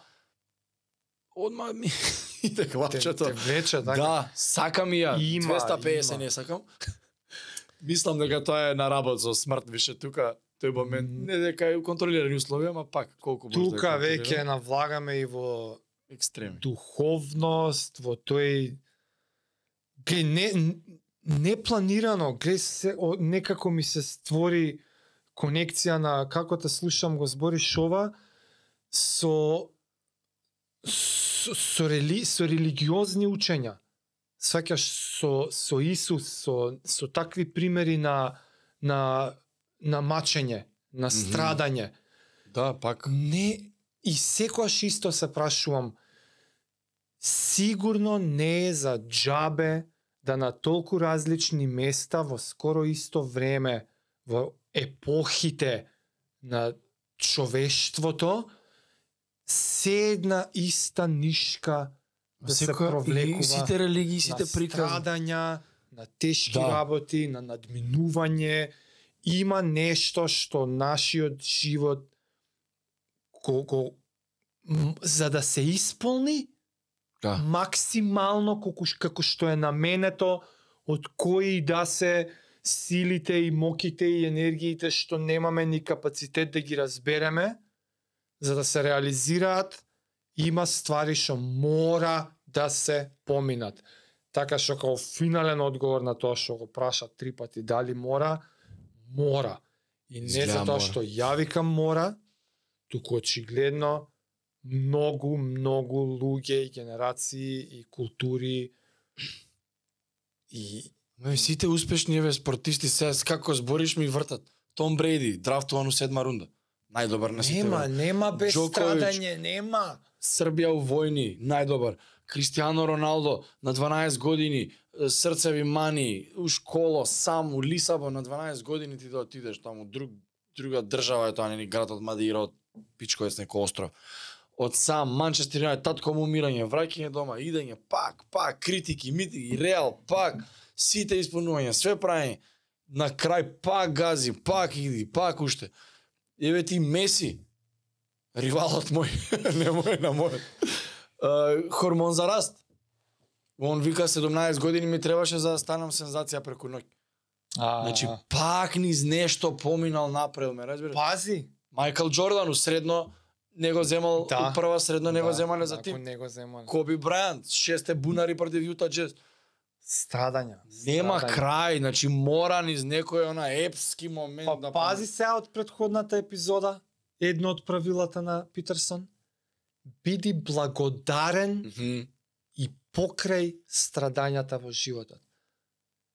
одма ми [LAUGHS] иде Те, главчето. те влече, така. Да, сакам ја. Има, 250 има. не сакам. [LAUGHS] Мислам дека тоа е на работ со смрт више тука. Тој момент не дека е контролирани услови, ама пак колку може да Тука е веќе навлагаме и во екстреми. духовност, во тој гле не не планирано, гле се о, некако ми се створи конекција на како те слушам го збориш ова со со, со, рели, со религиозни учења. Сваќаш со со Исус, со со такви примери на на на мачење, на страдање. Да, пак. Не, и секојаш исто се прашувам, сигурно не е за џабе да на толку различни места во скоро исто време, во епохите на човештвото, се една иста нишка да се Секоја- провлекува и сите религии, на сите приказни. страдања, на тешки Да. работи, на надминување, има нешто што нашиот живот го, го за да се исполни Да. максимално ш- како што е наменето од кои да се силите и моките и енергиите што немаме ни капацитет да ги разбереме за да се реализираат има ствари што мора да се поминат така што како финален одговор на тоа што го праша три пати дали мора мора и не Изгледа затоа мора. што ја викам мора туку очигледно многу, многу луѓе и генерации и култури и Ме, сите успешни еве спортисти се како збориш ми вртат. Том Брейди, драфтуван у седма рунда. Најдобар на сите. нема, нема без страдање, нема. Србија у војни, најдобар. Кристијано Роналдо на 12 години, срцеви мани, у школо, сам у Лисабон на 12 години ти да отидеш таму, друг, друга држава е тоа, не ни град од Мадеира, од Пичковец некој остров. Од сам Манчестер Юнайтед, татко му умирање, враќање дома, идење, пак, пак, критики, митики, Реал, пак, сите исполнувања, све праење. На крај пак гази, пак иди, пак уште. Еве ти Меси, ривалот мој, [LAUGHS] не мој на мој. Хормон за раст. Он вика 17 години ми требаше за да станам сензација преку ноќ. А, Значи пак низ нешто поминал напред, ме разбираш? пази. Мајкл Джордан у средно не го земал Да. у прва средно не го земале за тим. Не го земале. Коби Брајант, шесте бунари против Јута Джез. Страдања. Нема страдања. крај, значи мора низ некој она епски момент Па да пази сега од предходната епизода, едно од правилата на Питерсон. Биди благодарен Мгм. и покрај страдањата во животот.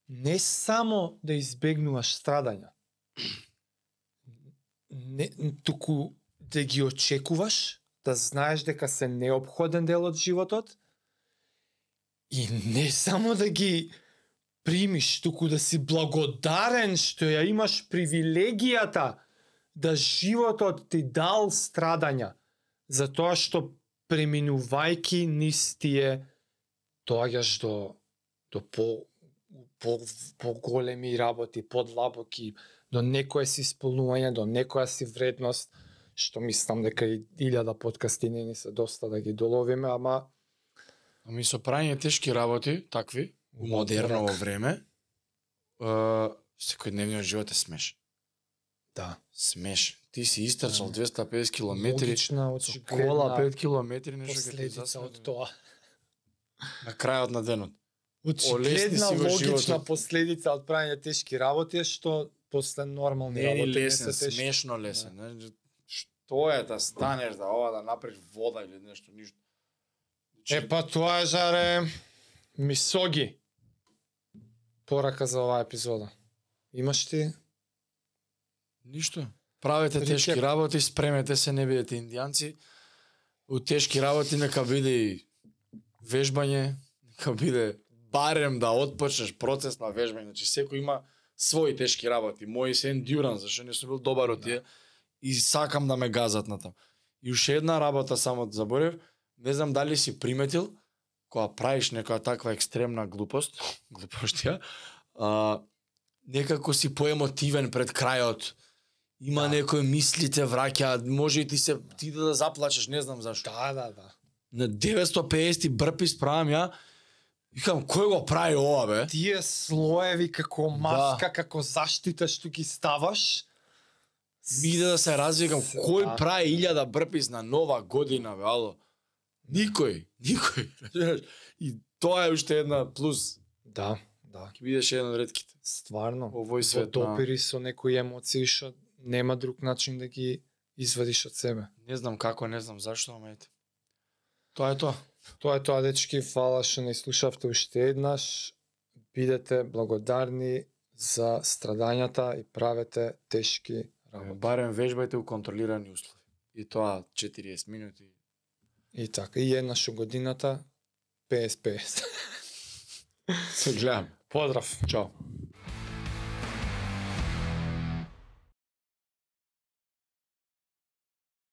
Не само да избегнуваш страдања, не, туку да ги очекуваш, да знаеш дека се необходен дел од животот и не само да ги примиш, туку да си благодарен што ја имаш привилегијата да животот ти дал страдања, за тоа што преминувајки низ тие доаѓаш до до по по по големи работи, подлабоки, до некое си исполнување, до некоја си вредност, што мислам дека и илјада подкасти не ни се доста да ги доловиме, ама Ами со праење тешки работи, такви, у модерново време, е, секојдневниот живот е смеш. да, Смеш. Ти си истрчал Да. 250 километри, логична, со очигледна кола 5 километри, нешто ќе ти засне од тоа. на крајот на денот. Очигледна логична последица од правење тешки работи е што после нормални Не работи не лесен, се тешки. смешно лесен. Значи, Што е да станеш да ова да направиш вода или нешто, ништо. Значи, Е па тоа е жаре мисоги. Порака за оваа епизода. Имаш ти? Ништо. Правете Рекеп. тешки работи, спремете се, не бидете индијанци. У тешки работи нека биде и вежбање, нека биде барем да отпочнеш процес на вежбање. Значи секој има своји тешки работи. Мои се ендюран, зашто не сум бил добар од тие и сакам да ме газат на тоа. И уште една работа само заборев, не знам дали си приметил кога правиш некоја таква екстремна глупост, [LAUGHS] глупоштија, а, некако си поемотивен пред крајот. Има Да. некои мисли те враќаат, може и ти се ти да заплачеш, не знам зашто. Да, да, да. На 950 брпи справам ја. Викам, кој го прави ова, бе? Тие слоеви како маска, како заштита што ги ставаш, Биде да се развикам, Се- кој да. прави илјада брпис на нова година, бе, ало? Никој, никој. [LAUGHS] И тоа е уште една плюс. Да, да. Ќе бидеш еден од ретките. Стварно. Овој свет допири со некои емоции што нема друг начин да ги извадиш од себе. Не знам како, не знам зашто, ама ете. Тоа е тоа. Тоа е тоа, дечки, фала што не слушавте уште еднаш. Бидете благодарни за страдањата и правете тешки работи. Барем вежбајте у контролирани услови. И тоа 40 минути. И така, и еднаш у годината 50-50. Се гледам. Поздрав! Чао.